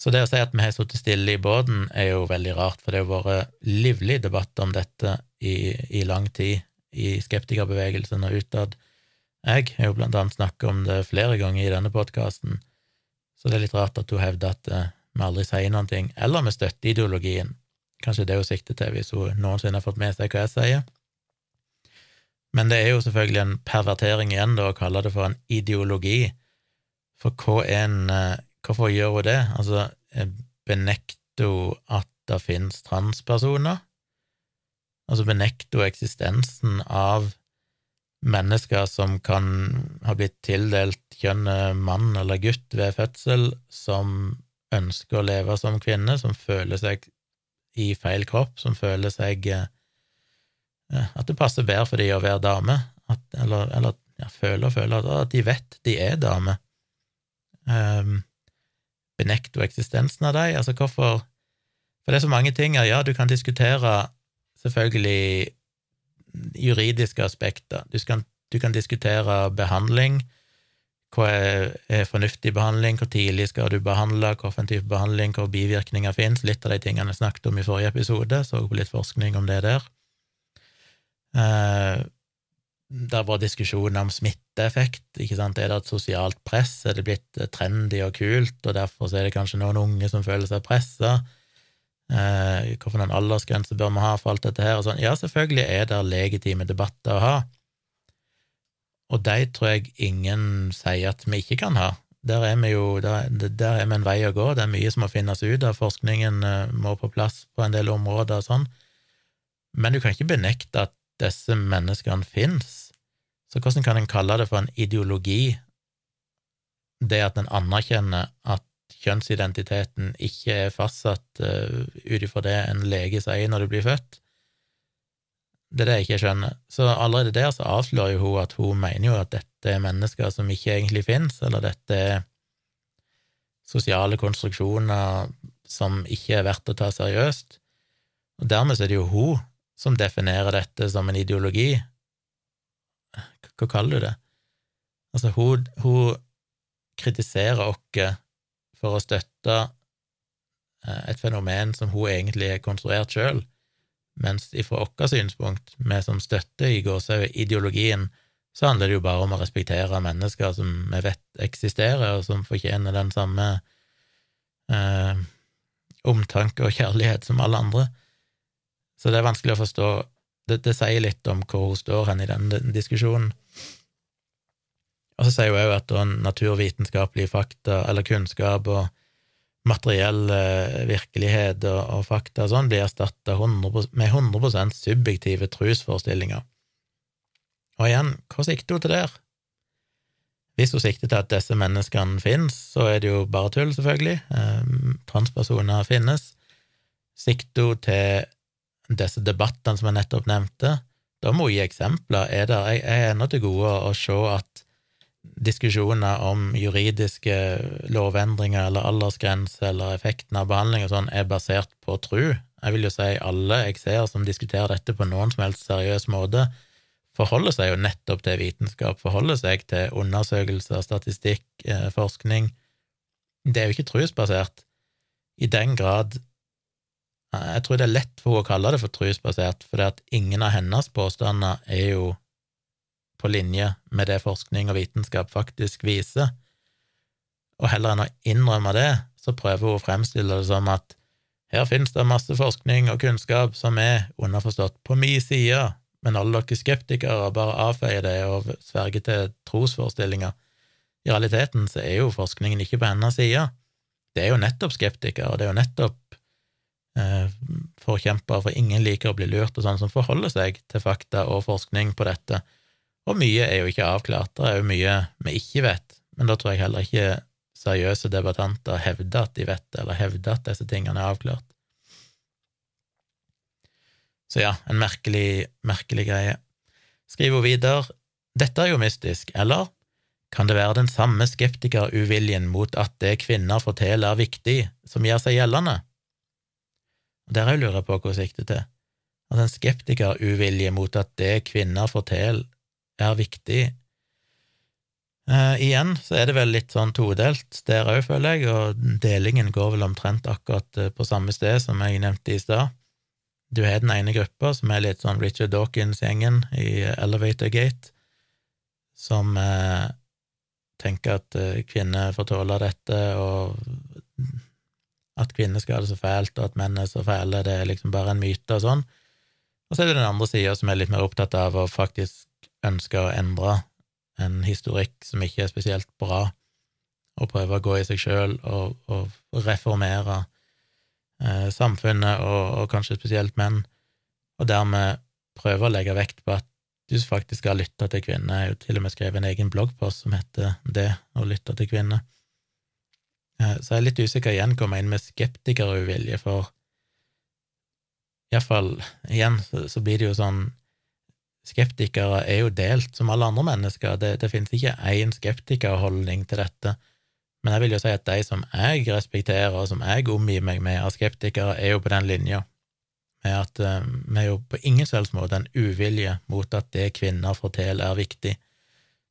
A: Så det å si at vi har sittet stille i båten, er jo veldig rart, for det har vært livlig debatt om dette i, i lang tid i skeptikerbevegelsen og utad. Jeg har jo blant annet snakket om det flere ganger i denne podkasten, så det er litt rart at hun hevder at uh, vi aldri sier noen ting, eller vi støtter ideologien. Kanskje det hun sikter til, hvis hun noensinne har fått med seg hva jeg sier. Men det er jo selvfølgelig en pervertering igjen, da, å kalle det for en ideologi, for hva er en uh, Hvorfor gjør hun det? Altså, benekter hun at det finnes transpersoner? Altså benekter hun eksistensen av mennesker som kan ha blitt tildelt kjønnet mann eller gutt ved fødsel, som ønsker å leve som kvinne, som føler seg i feil kropp, som føler seg eh, At det passer bedre for dem å være dame, at, eller, eller ja, føler og føler at de vet de er dame. Um, benekter hun eksistensen av dem? Altså, hvorfor For det er så mange ting her. Ja, du kan diskutere selvfølgelig juridiske aspekter. Du, skal, du kan diskutere behandling. Hva er, er, fornuftig behandling? Hvor tidlig skal du behandle? Hvilken type behandling? Hvor bivirkninger finnes? Litt av de tingene jeg snakket om i forrige episode. Så på litt forskning om det der. Eh, det var diskusjoner om smitteeffekt. ikke sant? Er det et sosialt press? Er det blitt trendy og kult, og derfor er det kanskje noen unge som føler seg pressa? Eh, Hvilken aldersgrense bør vi ha for alt dette her? Og sånn. Ja, selvfølgelig er det legitime debatter å ha, og de tror jeg ingen sier at vi ikke kan ha. Der er vi jo, der, der er vi en vei å gå, det er mye som må finnes ut av, forskningen eh, må på plass på en del områder og sånn, men du kan ikke benekte at disse menneskene fins. Så hvordan kan en kalle det for en ideologi, det at en anerkjenner at kjønnsidentiteten ikke er fastsatt uh, ut ifra det en lege sier når du blir født? Det er det jeg ikke skjønner. Så allerede der så avslører hun at hun mener jo at dette er mennesker som ikke egentlig finnes, eller dette er sosiale konstruksjoner som ikke er verdt å ta seriøst. Og dermed er det jo hun som definerer dette som en ideologi. Hva kaller du det? Altså, hun, hun kritiserer oss for å støtte eh, et fenomen som hun egentlig har konstruert sjøl, mens ifra vårt synspunkt, vi som støtter i gåsehud ideologien, så handler det jo bare om å respektere mennesker som vi vet eksisterer, og som fortjener den samme eh, omtanke og kjærlighet som alle andre. Så det er vanskelig å forstå. Det, det sier litt om hvor hun står hen i den, den diskusjonen. Og så sier hun òg at naturvitenskapelige fakta, eller kunnskap og materiell virkelighet og, og fakta og sånn blir erstatta med 100 subjektive trosforestillinger. Og igjen, hva sikter hun til der? Hvis hun sikter til at disse menneskene finnes, så er det jo bare tull, selvfølgelig. Eh, transpersoner finnes. Sikter hun til disse debattene som jeg nettopp nevnte, da må hun gi eksempler. Er det, jeg er ennå til gode å se at diskusjoner om juridiske lovendringer eller aldersgrense eller effekten av behandling og sånn er basert på tru. Jeg vil jo si alle jeg ser som diskuterer dette på noen som helst seriøs måte, forholder seg jo nettopp til vitenskap, forholder seg til undersøkelser, statistikk, eh, forskning. Det er jo ikke trusbasert. I den grad jeg tror det er lett for henne å kalle det for trusbasert, for ingen av hennes påstander er jo linje med det forskning og vitenskap faktisk viser. Og heller enn å innrømme det, så prøver hun å fremstille det som at her finnes det masse forskning og kunnskap som er underforstått på min side, men alle dere skeptikere bare avfeier det og sverger til trosforestillinger. I realiteten så er jo forskningen ikke på hennes side. Det er jo nettopp skeptikere, og det er jo nettopp eh, forkjempere for ingen liker å bli lurt, og sånn som forholder seg til fakta og forskning på dette. Og mye er jo ikke avklart, det er jo mye vi ikke vet, men da tror jeg heller ikke seriøse debattanter hevder at de vet det, eller hevder at disse tingene er avklart. Så ja, en merkelig, merkelig greie. Skriver hun videre, dette er jo mystisk, eller? Kan det være den samme skeptikeruviljen mot at det kvinner forteller er viktig, som gjør seg gjeldende? Og Der lurer jeg på hva hun sikter til. At en skeptikeruvilje mot at det kvinner forteller er viktig eh, Igjen så er det vel litt sånn todelt der òg, føler jeg, og delingen går vel omtrent akkurat eh, på samme sted som jeg nevnte i stad. Du har den ene gruppa, som er litt sånn Richard Dawkins-gjengen i Elevator Gate, som eh, tenker at eh, kvinner får tåle dette, og at kvinner skal ha det så fælt, og at menn er så fæle, det er liksom bare en myte og sånn. Og så er det den andre sida som er litt mer opptatt av å faktisk ønske å endre en historikk som ikke er spesielt bra, og prøve å gå i seg sjøl og, og reformere eh, samfunnet, og, og, kanskje spesielt menn, og dermed prøve å legge vekt på at du faktisk skal lytte til kvinner. Jeg har jo til og med skrevet en egen bloggpost som heter Det å lytte til kvinner. Eh, så jeg er litt usikker igjen jeg mener med skeptikeruvilje, for iallfall, igjen, så, så blir det jo sånn Skeptikere er jo delt som alle andre mennesker, det, det finnes ikke én skeptikerholdning til dette. Men jeg vil jo si at de som jeg respekterer, og som jeg omgir meg med av skeptikere, er jo på den linja med at uh, vi er jo på ingen selvs måte en uvilje mot at det kvinner forteller, er viktig.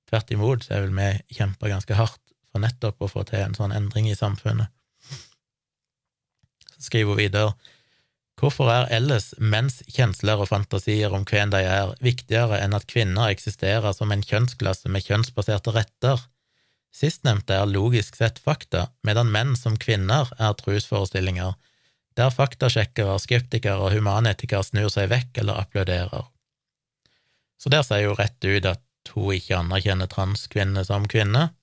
A: Tvert imot så er vel vi kjemper ganske hardt for nettopp å få til en sånn endring i samfunnet. Så skriver hun videre Hvorfor er ellers menns kjensler og fantasier om hvem de er, viktigere enn at kvinner eksisterer som en kjønnsklasse med kjønnsbaserte retter? Sistnevnte er logisk sett fakta, medan menn som kvinner er trosforestillinger, der faktasjekkere, skeptikere og humanetikere snur seg vekk eller applauderer. Så der sier hun rett ut at hun ikke anerkjenner transkvinner som kvinner,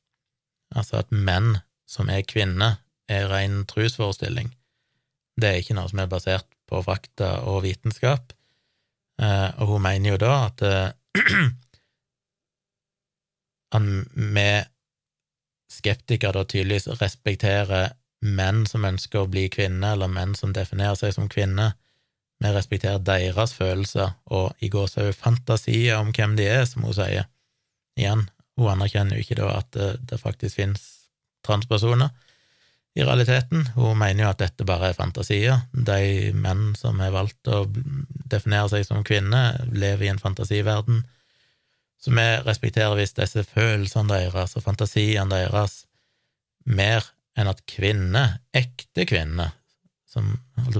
A: altså at menn som er kvinner, er ren trosforestilling. Det er ikke noe som er basert på fakta og vitenskap, eh, og hun mener jo da at han vi skeptikere da tydeligvis respekterer menn som ønsker å bli kvinner, eller menn som definerer seg som kvinner. Vi respekterer deres følelser og i går så er jo fantasier om hvem de er, som hun sier. Igjen, hun anerkjenner jo ikke da at det, det faktisk finnes transpersoner i realiteten. Hun mener jo at dette bare er fantasier. De menn som har valgt å definere seg som kvinner, lever i en fantasiverden. Så vi respekterer visst disse følelsene deres og fantasiene deres mer enn at kvinner, ekte kvinner, som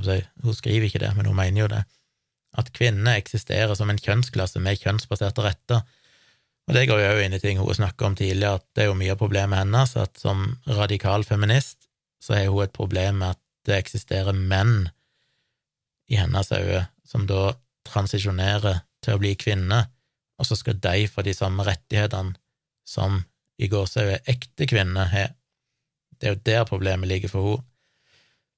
A: si, Hun skriver ikke det, men hun mener jo det. At kvinner eksisterer som en kjønnsklasse med kjønnsbaserte retter. Og det går jo òg inn i ting hun snakka om tidligere, at det er jo mye av problemet hennes, at som radikal feminist så har hun et problem med at det eksisterer menn i hennes øyne som da transisjonerer til å bli kvinner, og så skal de få de samme rettighetene som i gåseøyne ekte kvinner har. Det er jo der problemet ligger for henne.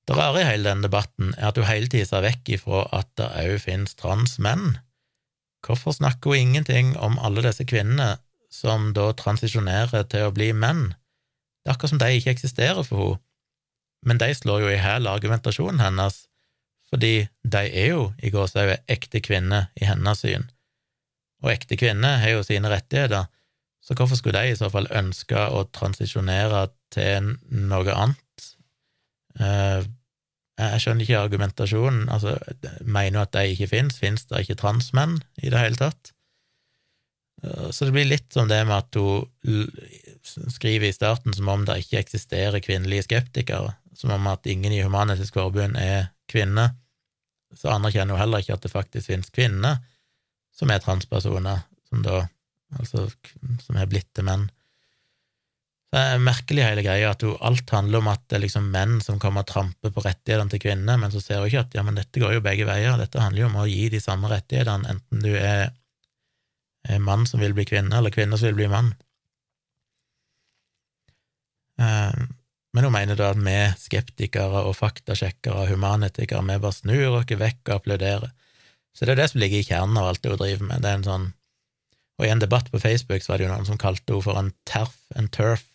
A: Det rare i hele denne debatten er at hun hele tida ser vekk ifra at det òg finnes transmenn. Hvorfor snakker hun ingenting om alle disse kvinnene som da transisjonerer til å bli menn? Det er akkurat som de ikke eksisterer for henne. Men de slår jo i hæl argumentasjonen hennes, fordi de er jo i gåsehudet ekte kvinner i hennes syn og ekte kvinner har jo sine rettigheter, så hvorfor skulle de i så fall ønske å transisjonere til noe annet? Eh, jeg skjønner ikke argumentasjonen. Altså, mener du at de ikke finnes? Finnes det ikke transmenn i det hele tatt? Eh, så det blir litt som det med at hun skriver i starten som om det ikke eksisterer kvinnelige skeptikere, som om at ingen i Human-Etisk Forbund er kvinner. Så anerkjenner jo heller ikke at det faktisk finnes kvinner som er transpersoner, som da altså som er blitt til menn. Det er merkelig hele greia at jo alt handler om at det er liksom menn som kommer og tramper på rettighetene til kvinner, men så ser hun ikke at ja, men dette går jo begge veier, dette handler jo om å gi de samme rettighetene, enten du er, er mann som vil bli kvinne, eller kvinne som vil bli mann. Eh, men hun mener da at vi skeptikere og faktasjekkere og humanetikere, vi bare snur oss vekk og applauderer. Så det er det som ligger i kjernen av alt det hun driver med. Det er en sånn, og I en debatt på Facebook så var det jo noen som kalte henne for en terf, en turf,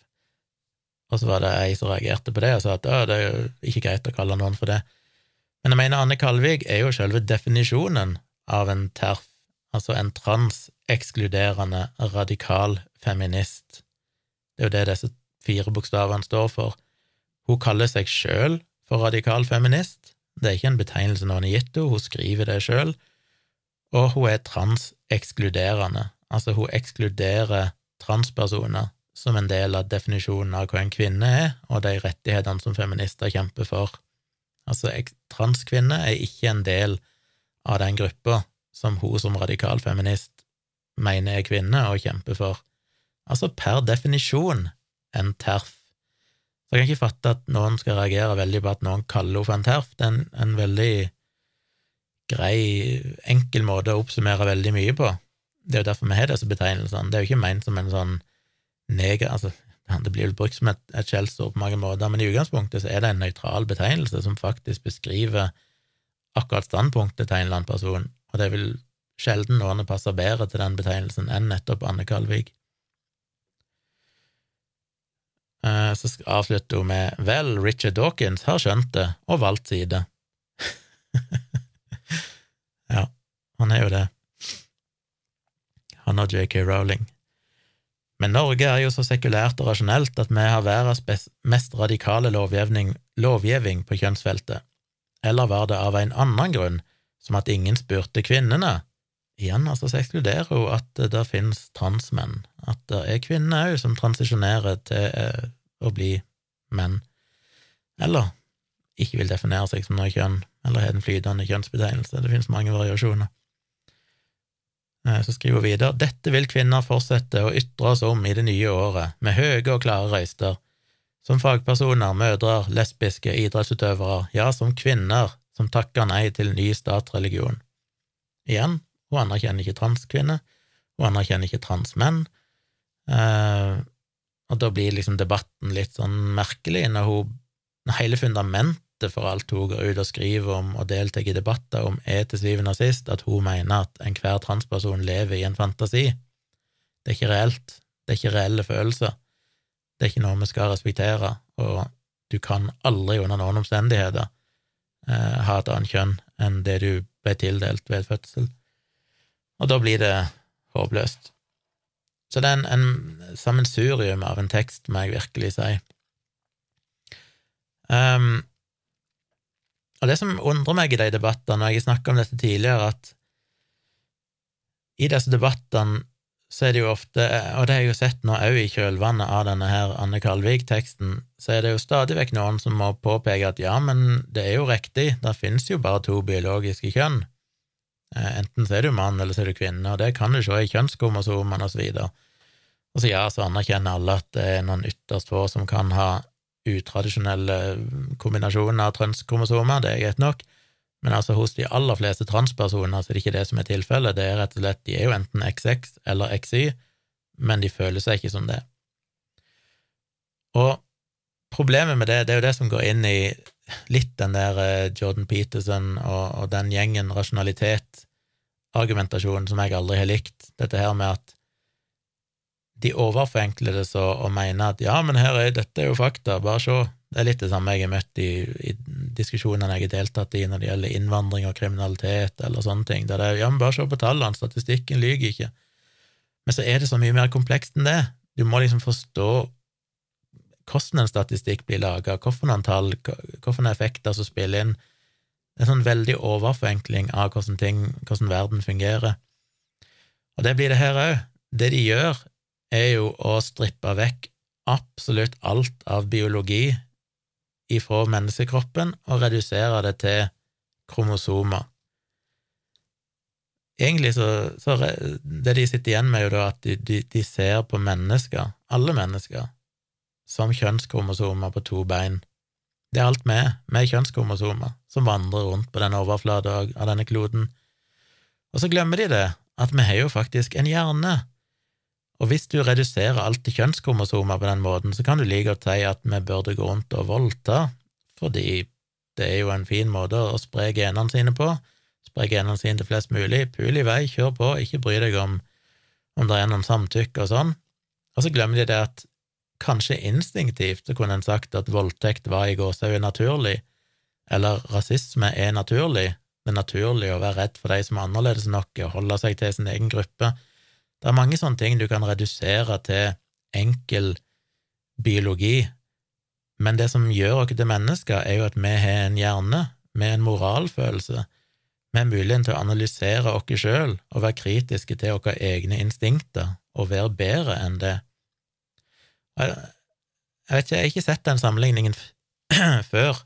A: Og så var det ei som reagerte på det og sa at det er jo ikke greit å kalle noen for det. Men jeg mener Anne Kalvik er jo selve definisjonen av en TERF, altså en transekskluderende radikal feminist. Det er jo det disse fire bokstavene står for. Hun kaller seg sjøl for radikal feminist. Det er ikke en betegnelse noen har gitt henne, hun skriver det sjøl. Og hun er transekskluderende, altså hun ekskluderer transpersoner som en del av definisjonen av hva en kvinne er, og de rettighetene som feminister kjemper for. Altså, transkvinner er ikke en del av den gruppa som hun som radikal feminist mener er kvinne og kjemper for. Altså per definisjon en terf. Så jeg kan ikke fatte at noen skal reagere veldig på at noen kaller henne for en terf. Det er en, en veldig grei, enkel måte å oppsummere veldig mye på. Det er jo derfor vi har disse betegnelsene. Det er jo ikke ment som en sånn neger... Altså, det blir vel brukt som et, et skjellsord på mange måter, men i utgangspunktet så er det en nøytral betegnelse som faktisk beskriver akkurat standpunktet til en eller annen person, og det vil sjelden noen passe bedre til den betegnelsen enn nettopp Anne Kalvik. Eh, så avslutter hun med Vel, Richard Dawkins har skjønt det og valgt side. ja, han er jo det han og JK Rowling. Men Norge er jo så sekulært og rasjonelt at vi har verdens mest radikale lovgivning på kjønnsfeltet. Eller var det av en annen grunn, som at ingen spurte kvinnene? Igjen, altså, så ekskluderer hun at det finnes transmenn, at det er kvinner òg som transisjonerer til eh, å bli menn, eller ikke vil definere seg som noe kjønn, eller har en flytende kjønnsbetegnelse. Det finnes mange variasjoner. Eh, så skriver hun videre dette vil kvinner fortsette å ytre oss om i det nye året, med høye og klare røyster. Som fagpersoner, mødre, lesbiske, idrettsutøvere, ja, som kvinner som takker nei til ny statsreligion. Igjen, hun anerkjenner ikke transkvinner, hun anerkjenner ikke transmenn, eh, og da blir liksom debatten litt sånn merkelig når hun når hele fundamentet for alt hun går ut og skriver om og deltar i debatter om, er til syvende og sist at hun mener at enhver transperson lever i en fantasi. Det er ikke reelt. Det er ikke reelle følelser. Det er ikke noe vi skal respektere, og du kan aldri under noen omstendigheter eh, ha et annet kjønn enn det du ble tildelt ved fødsel. Og da blir det håpløst. Så det er en, en sammensurium av en tekst, må jeg virkelig si. Um, og det som undrer meg i de debattene, og jeg har snakket om dette tidligere, at i disse debattene så er det jo ofte, og det har jeg jo sett nå òg i kjølvannet av denne her Anne Kalvik-teksten, så er det jo stadig vekk noen som må påpeke at ja, men det er jo riktig, det finnes jo bare to biologiske kjønn. Eh, enten så er du mann, eller så er du kvinne, og det kan du se i kjønnskromosomene videre. Og så ja, så anerkjenner alle at det er noen ytterst få som kan ha utradisjonelle kombinasjoner av transkromosomer, det er greit nok, men altså hos de aller fleste transpersoner så er det ikke det som er tilfellet, det er rett og slett de er jo enten XX eller XY, men de føler seg ikke som det. Og problemet med det, det er jo det som går inn i litt den der eh, Jordan Peterson og, og den gjengen rasjonalitet, argumentasjonen som jeg aldri har likt, dette her med at de overforenkler det så og mener at ja, men her er, dette er jo fakta, bare se. Det er litt det samme jeg har møtt i, i diskusjonene jeg har deltatt i når det gjelder innvandring og kriminalitet eller sånne ting, der det er ja, men bare se på tallene, statistikken lyver ikke. Men så er det så mye mer komplekst enn det. Du må liksom forstå hvordan en statistikk blir laga, hvilke tall, hvilke effekter som spiller inn. Det er en sånn veldig overforenkling av hvordan ting, hvordan verden fungerer. Og det blir det her òg. Det de gjør, er jo å strippe vekk absolutt alt av biologi ifra menneskekroppen og redusere det til kromosomer. Egentlig så, så Det de sitter igjen med, er jo da at de, de, de ser på mennesker, alle mennesker, som kjønnskromosomer på to bein. Det er alt vi med kjønnskromosomer, som vandrer rundt på denne overflata av denne kloden. Og så glemmer de det, at vi har jo faktisk en hjerne og hvis du reduserer alt til kjønnskromosomer på den måten, så kan du like godt si at vi burde gå rundt og voldta, fordi det er jo en fin måte å spre genene sine på, spre genene sine til flest mulig, pul i vei, kjør på, ikke bry deg om om det er noen samtykke og sånn. Og så glemmer de det at kanskje instinktivt så kunne en sagt at voldtekt var i gåsehud naturlig, eller rasisme er naturlig, det er naturlig å være redd for de som er annerledes nok, og holde seg til sin egen gruppe. Det er mange sånne ting du kan redusere til enkel biologi, men det som gjør oss til mennesker, er jo at vi har en hjerne med en moralfølelse, med muligheten til å analysere oss sjøl og være kritiske til våre egne instinkter og være bedre enn det. Jeg, vet ikke, jeg har ikke sett den sammenligningen før,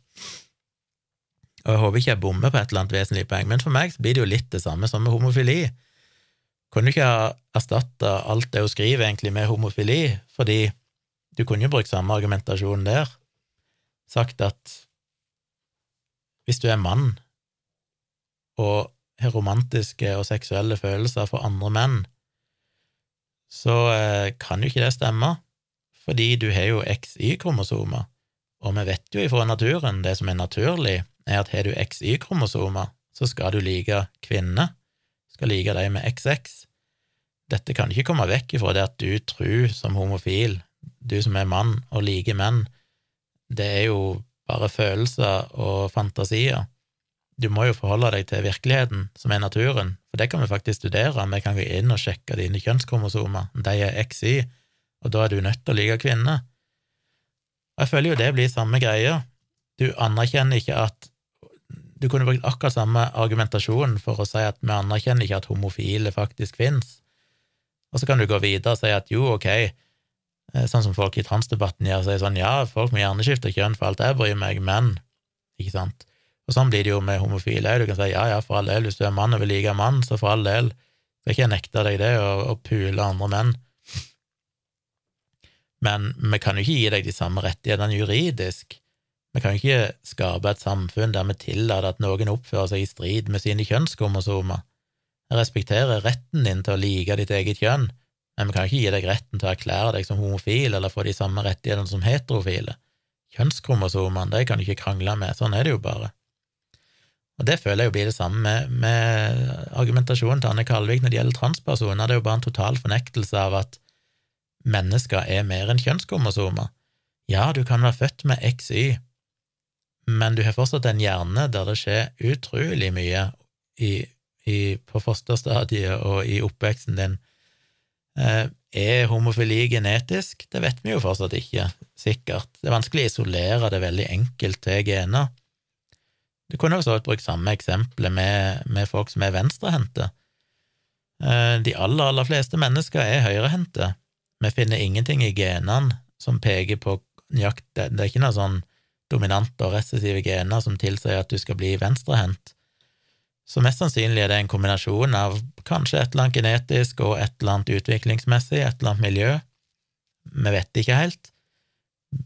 A: og jeg håper ikke jeg bommer på et eller annet vesentlig poeng, men for meg blir det jo litt det samme som med homofili. Kunne du ikke ha erstatta alt det hun skriver, egentlig, med homofili, fordi du kunne jo brukt samme argumentasjon der, sagt at hvis du er mann og har romantiske og seksuelle følelser for andre menn, så eh, kan jo ikke det stemme, fordi du har jo XY-kromosomer, og vi vet jo ifra naturen, det som er naturlig, er at har du XY-kromosomer, så skal du like kvinner, skal like dem med XX. Dette kan ikke komme vekk ifra det at du tror som homofil, du som er mann og liker menn, det er jo bare følelser og fantasier. Du må jo forholde deg til virkeligheten, som er naturen, for det kan vi faktisk studere. Vi kan gå inn og sjekke dine kjønnskromosomer, de er XY, og da er du nødt til å like kvinner. Og jeg føler jo det blir samme greia. Du anerkjenner ikke at Du kunne brukt akkurat samme argumentasjon for å si at vi anerkjenner ikke at homofile faktisk fins, og så kan du gå videre og si at jo, ok, eh, sånn som folk i transdebatten gjør, sier sånn ja, folk må gjerne skifte kjønn for alt jeg bryr meg, men Ikke sant? Og sånn blir det jo med homofile òg. Du kan si ja, ja, for all del, hvis du er mann og vil like mann, så for all del, skal ikke jeg nekte deg det, å pule andre menn. Men vi kan jo ikke gi deg de samme rettighetene juridisk. Vi kan jo ikke skape et samfunn der vi tillater at noen oppfører seg i strid med sine kjønnskromosomer. Jeg respekterer retten din til å like ditt eget kjønn, men vi kan ikke gi deg retten til å erklære deg som homofil eller få de samme rettighetene som heterofile. Kjønnskromosomene, de kan du ikke krangle med, sånn er det jo bare. Og det føler jeg jo blir det samme med, med argumentasjonen til Anne Kalvik når det gjelder transpersoner. Det er jo bare en total fornektelse av at mennesker er mer enn kjønnskromosomer. Ja, du kan være født med XY, men du har fortsatt en hjerne der det skjer utrolig mye i, i, på fosterstadiet og i oppveksten din. Eh, er homofili genetisk? Det vet vi jo fortsatt ikke, sikkert. Det er vanskelig å isolere det veldig enkelt til gener. Du kunne også brukt samme eksempelet med, med, folk som er venstrehendte. Eh, de aller, aller fleste mennesker er høyrehendte. Vi finner ingenting i genene som peker på nøyaktig det, er ikke noe sånn dominante og recessive gener som tilsier at du skal bli venstrehendt. Så mest sannsynlig er det en kombinasjon av kanskje et eller annet genetisk og et eller annet utviklingsmessig, et eller annet miljø. Vi vet ikke helt.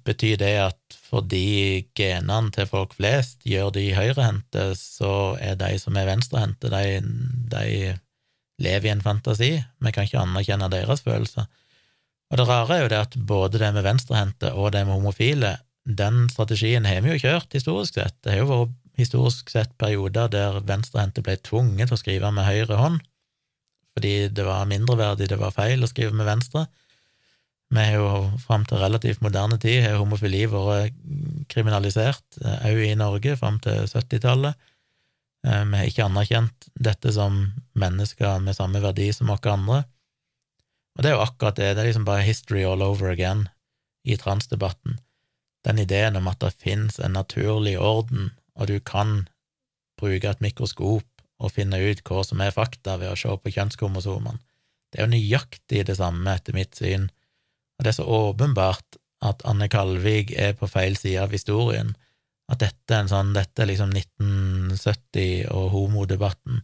A: Betyr det at fordi genene til folk flest gjør de høyrehendte, så er de som er venstrehendte, de, de lever i en fantasi? Vi kan ikke anerkjenne deres følelser. Og det rare er jo det at både det med venstrehendte og det med homofile, den strategien har vi jo kjørt historisk sett. Det har jo vært historisk sett perioder der venstrehendte ble tvunget til å skrive med høyre hånd, fordi det var mindreverdig, det var feil å skrive med venstre. Vi har jo fram til relativt moderne tid har homofili vært kriminalisert, òg i Norge, fram til 70-tallet. Eh, vi har ikke anerkjent dette som mennesker med samme verdi som oss andre. Og det er jo akkurat det, det er liksom bare history all over again i transdebatten. Den ideen om at det finnes en naturlig orden, og du kan bruke et mikroskop og finne ut hva som er fakta ved å se på kjønnskromosomene. Det er jo nøyaktig det samme, etter mitt syn, og det er så åpenbart at Anne Kalvig er på feil side av historien, at dette er en sånn, dette er liksom 1970 og homodebatten.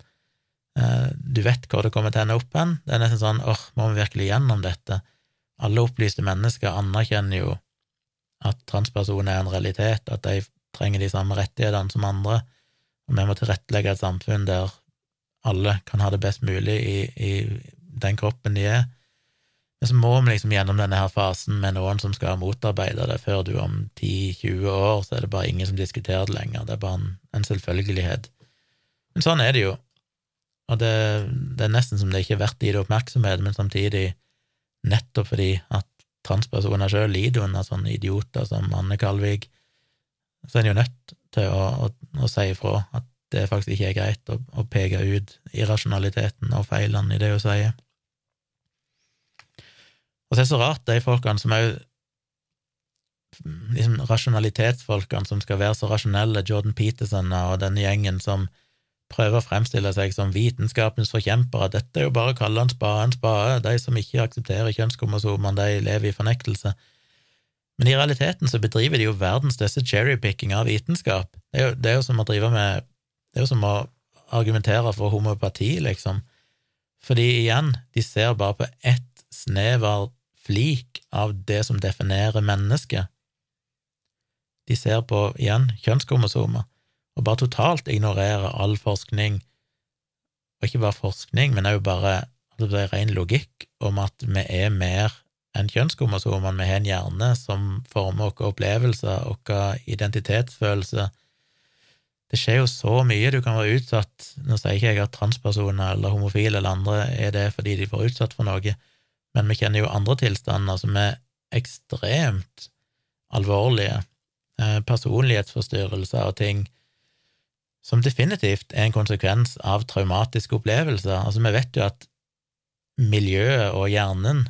A: Eh, du vet hvor det kommer til å ende opp hen. Det er nesten sånn åh, må vi virkelig gjennom dette? Alle opplyste mennesker anerkjenner jo at transpersoner er en realitet, at de trenger de samme rettighetene som andre, og vi må tilrettelegge et samfunn der alle kan ha det best mulig i, i den kroppen de er. Men så må vi liksom gjennom denne her fasen med noen som skal motarbeide det, før du om 10-20 år så er det bare ingen som diskuterer det lenger, det er bare en, en selvfølgelighet. Men sånn er det jo, og det, det, er nesten som det ikke er verdt å gi det oppmerksomhet, men samtidig, nettopp fordi at transpersoner sjøl lider under sånne idioter som Anne Kalvik, så er en jo nødt til å, å, å si ifra at det faktisk ikke er greit å, å peke ut irrasjonaliteten og feilene i det hun sier. Og så er det så rart, de folkene som òg liksom rasjonalitetsfolkene som skal være så rasjonelle, Jordan Peterson og denne gjengen som prøver å fremstille seg som vitenskapens forkjempere, dette er jo bare å kalle en spade en spade, de som ikke aksepterer kjønnskromosomene, de lever i fornektelse. Men i realiteten så bedriver de jo verdens største cherrypicking av vitenskap. Det er, jo, det er jo som å drive med Det er jo som å argumentere for homopati, liksom. Fordi igjen, de ser bare på ett snever flik av det som definerer mennesket. De ser på, igjen, kjønnskromosomer og bare totalt ignorere all forskning, og ikke bare forskning, men òg bare altså det er ren logikk om at vi er mer enn kjønnskromosomene, vi har en hjerne som former våre opplevelser, vår identitetsfølelse. Det skjer jo så mye. Du kan være utsatt Nå sier ikke jeg at transpersoner eller homofile eller andre er det fordi de får utsatt for noe, men vi kjenner jo andre tilstander som er ekstremt alvorlige, eh, personlighetsforstyrrelser og ting som definitivt er en konsekvens av traumatiske opplevelser. Altså, vi vet jo at miljøet og hjernen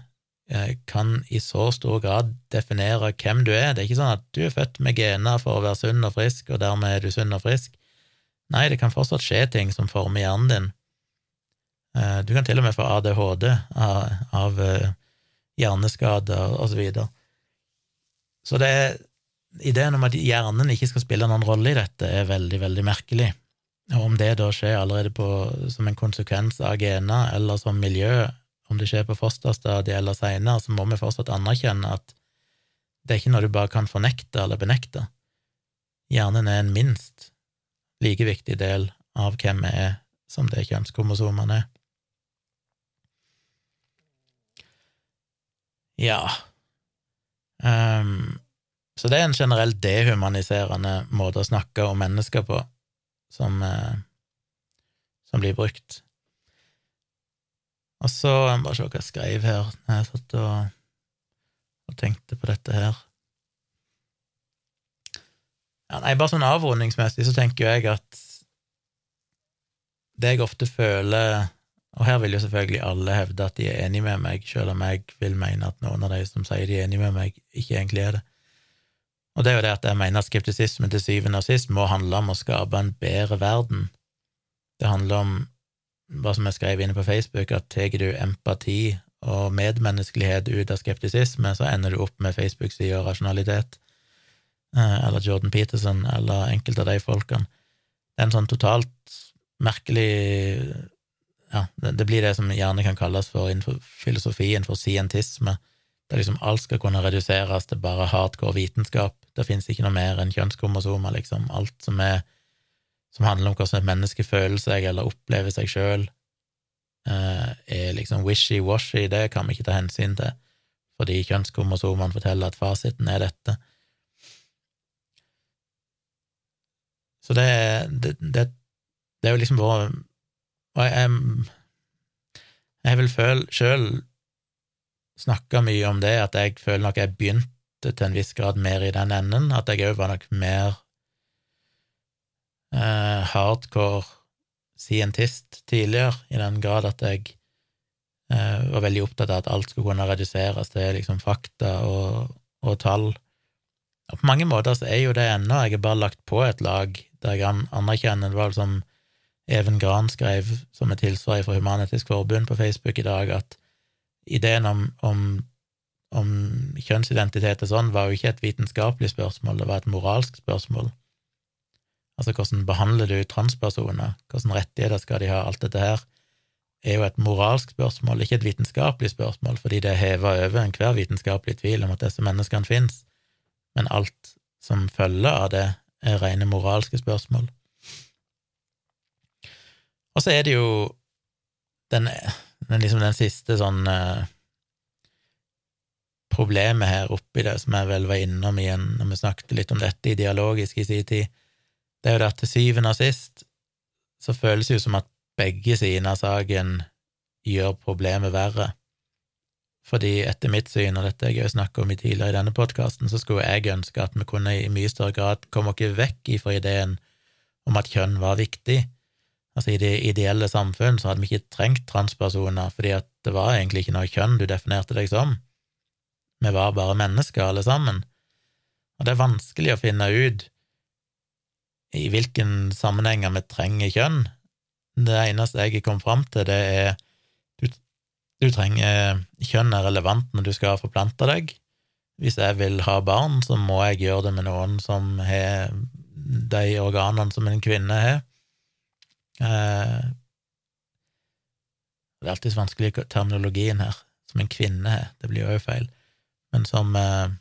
A: eh, kan i så stor grad definere hvem du er. Det er ikke sånn at du er født med gener for å være sunn og frisk, og dermed er du sunn og frisk. Nei, det kan fortsatt skje ting som former hjernen din. Eh, du kan til og med få ADHD av, av eh, hjerneskader og så videre. Så det er ideen om at hjernen ikke skal spille noen rolle i dette, er veldig, veldig merkelig. Og om det da skjer allerede på, som en konsekvens av gener eller som miljø, om det skjer på fosterstadiet eller seinere, så må vi fortsatt anerkjenne at det er ikke noe du bare kan fornekte eller benekte. Hjernen er en minst like viktig del av hvem vi er, som det kjønnskromosomene er. Ja um, så det er en generelt dehumaniserende måte å snakke om mennesker på som, eh, som blir brukt. Og så Bare se hva jeg skrev her når jeg satt og, og tenkte på dette her. Ja, nei, bare sånn avrundingsmessig så tenker jeg at det jeg ofte føler Og her vil jo selvfølgelig alle hevde at de er enig med meg, selv om jeg vil mene at noen av de som sier de er enig med meg, ikke egentlig er det. Og det er jo det at jeg mener at skeptisisme til syvende og sist må handle om å skape en bedre verden. Det handler om, hva som jeg skrev inne på Facebook, at tar du empati og medmenneskelighet ut av skeptisisme, så ender du opp med Facebook-sida rasjonalitet, eh, eller Jordan Peterson, eller enkelte av de folkene. Det er en sånn totalt merkelig Ja, det blir det som gjerne kan kalles for innenfor filosofien for scientisme, der liksom alt skal kunne reduseres til bare hardcore vitenskap. Det fins ikke noe mer enn kjønnskromosomer, liksom. Alt som, er, som handler om hvordan et menneske føler seg eller opplever seg sjøl, eh, er liksom wishy-washy, det kan vi ikke ta hensyn til, fordi kjønnskromosomene forteller at fasiten er dette. Så det, det, det, det er jo liksom bare Og jeg, jeg, jeg vil føle sjøl snakka mye om det, at jeg føler nok jeg begynte til en viss grad mer i den enden, at jeg òg var nok mer eh, hardcore scientist tidligere, i den grad at jeg eh, var veldig opptatt av at alt skulle kunne reduseres til liksom fakta og, og tall. Og på mange måter så er jo det ennå, jeg har bare lagt på et lag der jeg anerkjenner Det var liksom som Even Gran skrev som et tilsvar fra Human-Etisk Forbund på Facebook i dag, at ideen om, om om kjønnsidentitet og sånn, var jo ikke et vitenskapelig spørsmål, det var et moralsk spørsmål. Altså, hvordan behandler du transpersoner, hvilke rettigheter skal de ha, alt dette her, er jo et moralsk spørsmål, ikke et vitenskapelig spørsmål, fordi det er heva over enhver vitenskapelig tvil om at disse menneskene finnes, men alt som følger av det, er rene moralske spørsmål. Og så er det jo den, den, liksom den siste sånn uh, problemet her oppi det, som jeg vel var innom igjen når vi snakket litt om dette i Dialogisk i sin tid, det er jo det at til syvende og sist så føles det jo som at begge sidene av saken gjør problemet verre. Fordi etter mitt syn, og dette jeg jo snakket om i tidligere i denne podkasten, så skulle jeg ønske at vi kunne i mye større grad komme oss vekk ifra ideen om at kjønn var viktig. Altså, i det ideelle samfunn så hadde vi ikke trengt transpersoner, fordi at det var egentlig ikke noe kjønn du definerte deg som. Vi var bare mennesker, alle sammen. Og det er vanskelig å finne ut i hvilken sammenhenger vi trenger kjønn. Det eneste jeg kom fram til, det er du, du trenger Kjønn er relevant når du skal forplante deg. Hvis jeg vil ha barn, så må jeg gjøre det med noen som har de organene som en kvinne har. Eh, det er alltid vanskelig terminologien her, som en kvinne har, det blir jo feil, men som eh,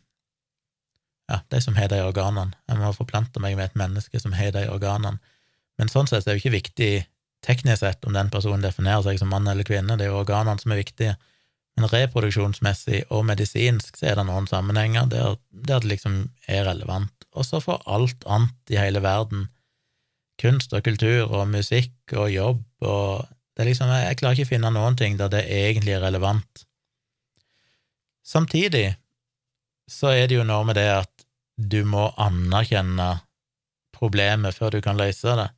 A: ja, de som har de organene. Jeg må forplante meg med et menneske som har de organene. Men sånn sett er det jo ikke viktig teknisk sett om den personen definerer seg som mann eller kvinne, det er jo organene som er viktige. Men reproduksjonsmessig og medisinsk så er det noen sammenhenger der, der det liksom er relevant. Og så for alt annet i hele verden. Kunst og kultur og musikk og jobb og det er liksom, Jeg klarer ikke å finne noen ting der det egentlig er relevant. Samtidig så er det jo noe med det at du må anerkjenne problemet før du kan løse det.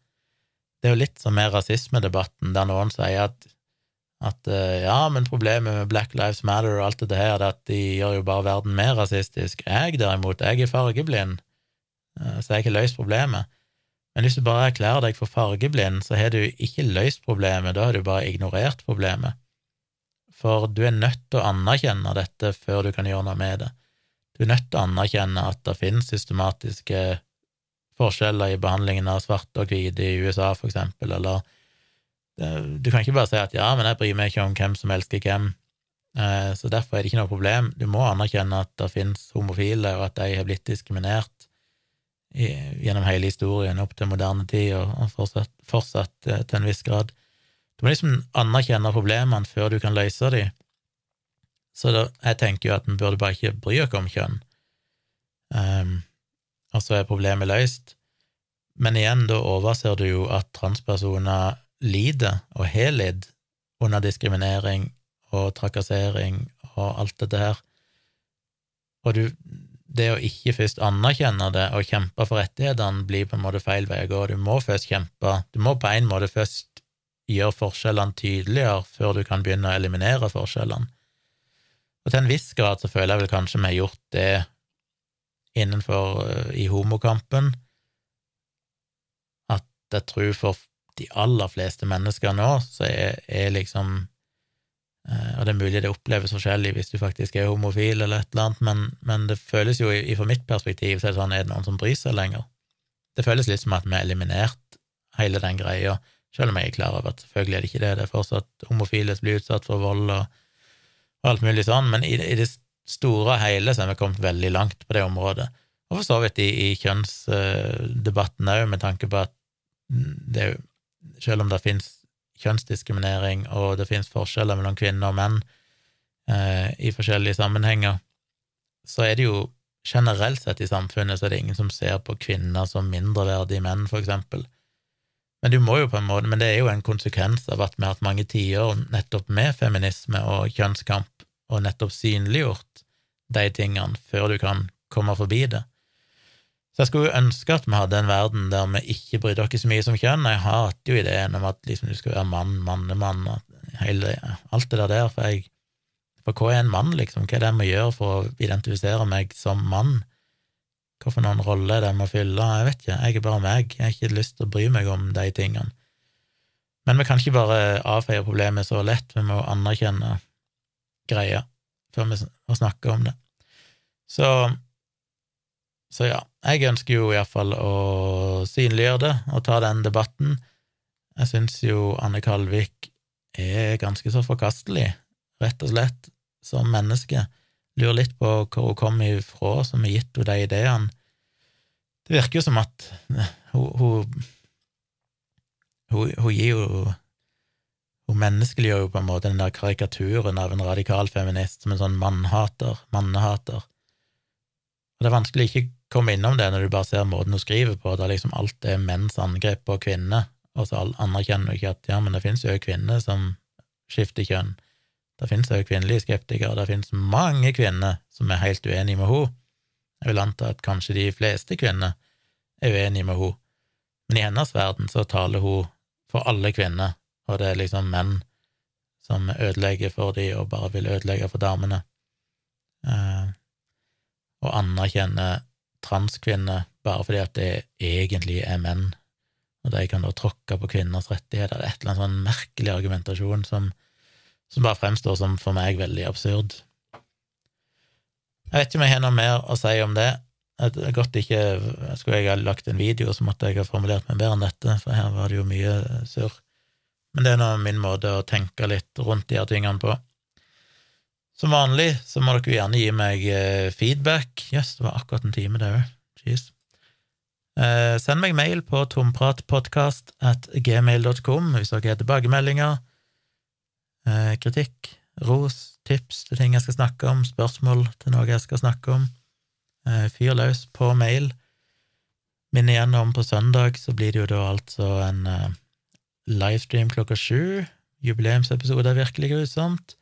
A: Det er jo litt som med rasismedebatten, der noen sier at, at eh, ja, men problemet med Black Lives Matter og alt det her er at de gjør jo bare verden mer rasistisk. Jeg, derimot, jeg er fargeblind, eh, så jeg har løst problemet. Men hvis du bare erklærer deg for fargeblind, så har du ikke løst problemet, da har du bare ignorert problemet. For du er nødt til å anerkjenne dette før du kan gjøre noe med det. Du er nødt til å anerkjenne at det finnes systematiske forskjeller i behandlingen av svarte og hvite i USA, for eksempel, eller Du kan ikke bare si at ja, men jeg bryr meg ikke om hvem som elsker hvem, eh, så derfor er det ikke noe problem. Du må anerkjenne at det finnes homofile, og at de har blitt diskriminert gjennom hele historien opp til moderne tid, og fortsatt, fortsatt eh, til en viss grad. Du må liksom anerkjenne problemene før du kan løse dem. Så da, jeg tenker jo at en burde bare ikke bry oss om kjønn, um, og så er problemet løst. Men igjen, da overser du jo at transpersoner lider og har lidd under diskriminering og trakassering og alt dette her. Og du, det å ikke først anerkjenne det og kjempe for rettighetene blir på en måte feil vei å gå. Du må først kjempe, du må på en måte først gjøre forskjellene tydeligere før du kan begynne å eliminere forskjellene. Og til en viss grad så føler jeg vel kanskje vi har gjort det innenfor uh, i homokampen, at jeg tror for de aller fleste mennesker nå, så er, er liksom uh, Og det er mulig det oppleves forskjellig hvis du faktisk er homofil eller et eller annet, men, men det føles jo, fra mitt perspektiv, så er det sånn, er det noen som bryr seg lenger? Det føles litt som at vi har eliminert hele den greia, selv om jeg er klar over at selvfølgelig er det ikke det, det er fortsatt homofile som blir utsatt for vold og og alt mulig sånn, men i, i det store og hele så har vi kommet veldig langt på det området. Og for så vidt i, i kjønnsdebatten òg, med tanke på at det, selv om det finnes kjønnsdiskriminering og det finnes forskjeller mellom kvinner og menn eh, i forskjellige sammenhenger, så er det jo generelt sett i samfunnet så er det ingen som ser på kvinner som mindreverdige menn, for eksempel. Men du må jo på en måte, men det er jo en konsekvens av at vi har hatt mange tiår nettopp med feminisme og kjønnskamp, og nettopp synliggjort de tingene før du kan komme forbi det. Så jeg skulle ønske at vi hadde en verden der vi ikke brydde oss så mye som kjønn. Jeg hater jo ideen om at liksom du skal være mann, mannemann, hele, alt det der, for jeg For hva er en mann, liksom? Hva er det jeg må gjøre for å identifisere meg som mann? For noen rolle det må fylle? Jeg vet ikke, jeg er bare meg, jeg har ikke lyst til å bry meg om de tingene. Men vi kan ikke bare avfeie problemet så lett, vi må anerkjenne greia før vi snakker om det. Så, så ja, jeg ønsker jo iallfall å synliggjøre det og ta den debatten. Jeg syns jo Anne Kalvik er ganske så forkastelig, rett og slett, som menneske. Lurer litt på hvor hun kom ifra som har gitt henne de ideene. Det virker jo som at hun, hun, hun, hun gir jo hun menneskeliggjør jo på en måte den der karikaturen av en radikal feminist som en sånn mannhater, mannehater. Og det er vanskelig å ikke komme innom det når du bare ser måten hun skriver på, der liksom alt er menns angrep på kvinner, og så anerkjenner du ikke at ja, men det finnes jo kvinner som skifter kjønn. Det finnes òg kvinnelige skeptikere, det finnes mange kvinner som er helt uenige med henne. Jeg vil anta at kanskje de fleste kvinner er uenige med henne, men i hennes verden så taler hun for alle kvinner, og det er liksom menn som ødelegger for dem og bare vil ødelegge for damene. Eh, og anerkjenner transkvinner bare fordi at det egentlig er menn, og de kan da tråkke på kvinners rettigheter. Det er et eller annet sånn merkelig argumentasjon som, som bare fremstår som for meg veldig absurd. Jeg vet ikke om jeg har noe mer å si om det. Det godt ikke Skulle jeg ha lagt en video, så måtte jeg ha formulert meg bedre enn dette, for her var det jo mye surr. Men det er nå min måte å tenke litt rundt de her tingene på. Som vanlig så må dere gjerne gi meg eh, feedback. Jøss, yes, det var akkurat en time, det òg. Jeez. Eh, send meg mail på tompratpodkast at gmail.com hvis dere har tilbakemeldinger, kritikk, ros, tips til ting jeg skal snakke om, spørsmål til noe jeg skal snakke om. Eh, fyr løs på mail. Minn igjen om på søndag så blir det jo da altså en eh, livestream klokka sju. Jubileumsepisode er virkelig grusomt.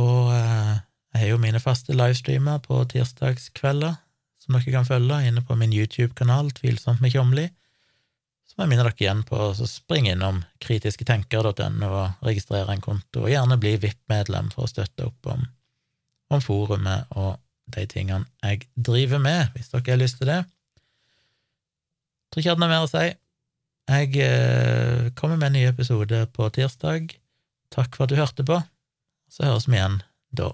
A: Og eh, jeg har jo mine faste livestreamer på tirsdagskvelder som dere kan følge inne på min YouTube-kanal Tvilsomt med Tjomli. Må jeg minner dere igjen på å springe innom kritisketenker.no og registrere en konto, og gjerne bli VIP-medlem for å støtte opp om, om forumet og de tingene jeg driver med, hvis dere har lyst til det. Jeg tror ikke jeg hadde mer å si. Jeg eh, kommer med en ny episode på tirsdag. Takk for at du hørte på. Så høres vi igjen da.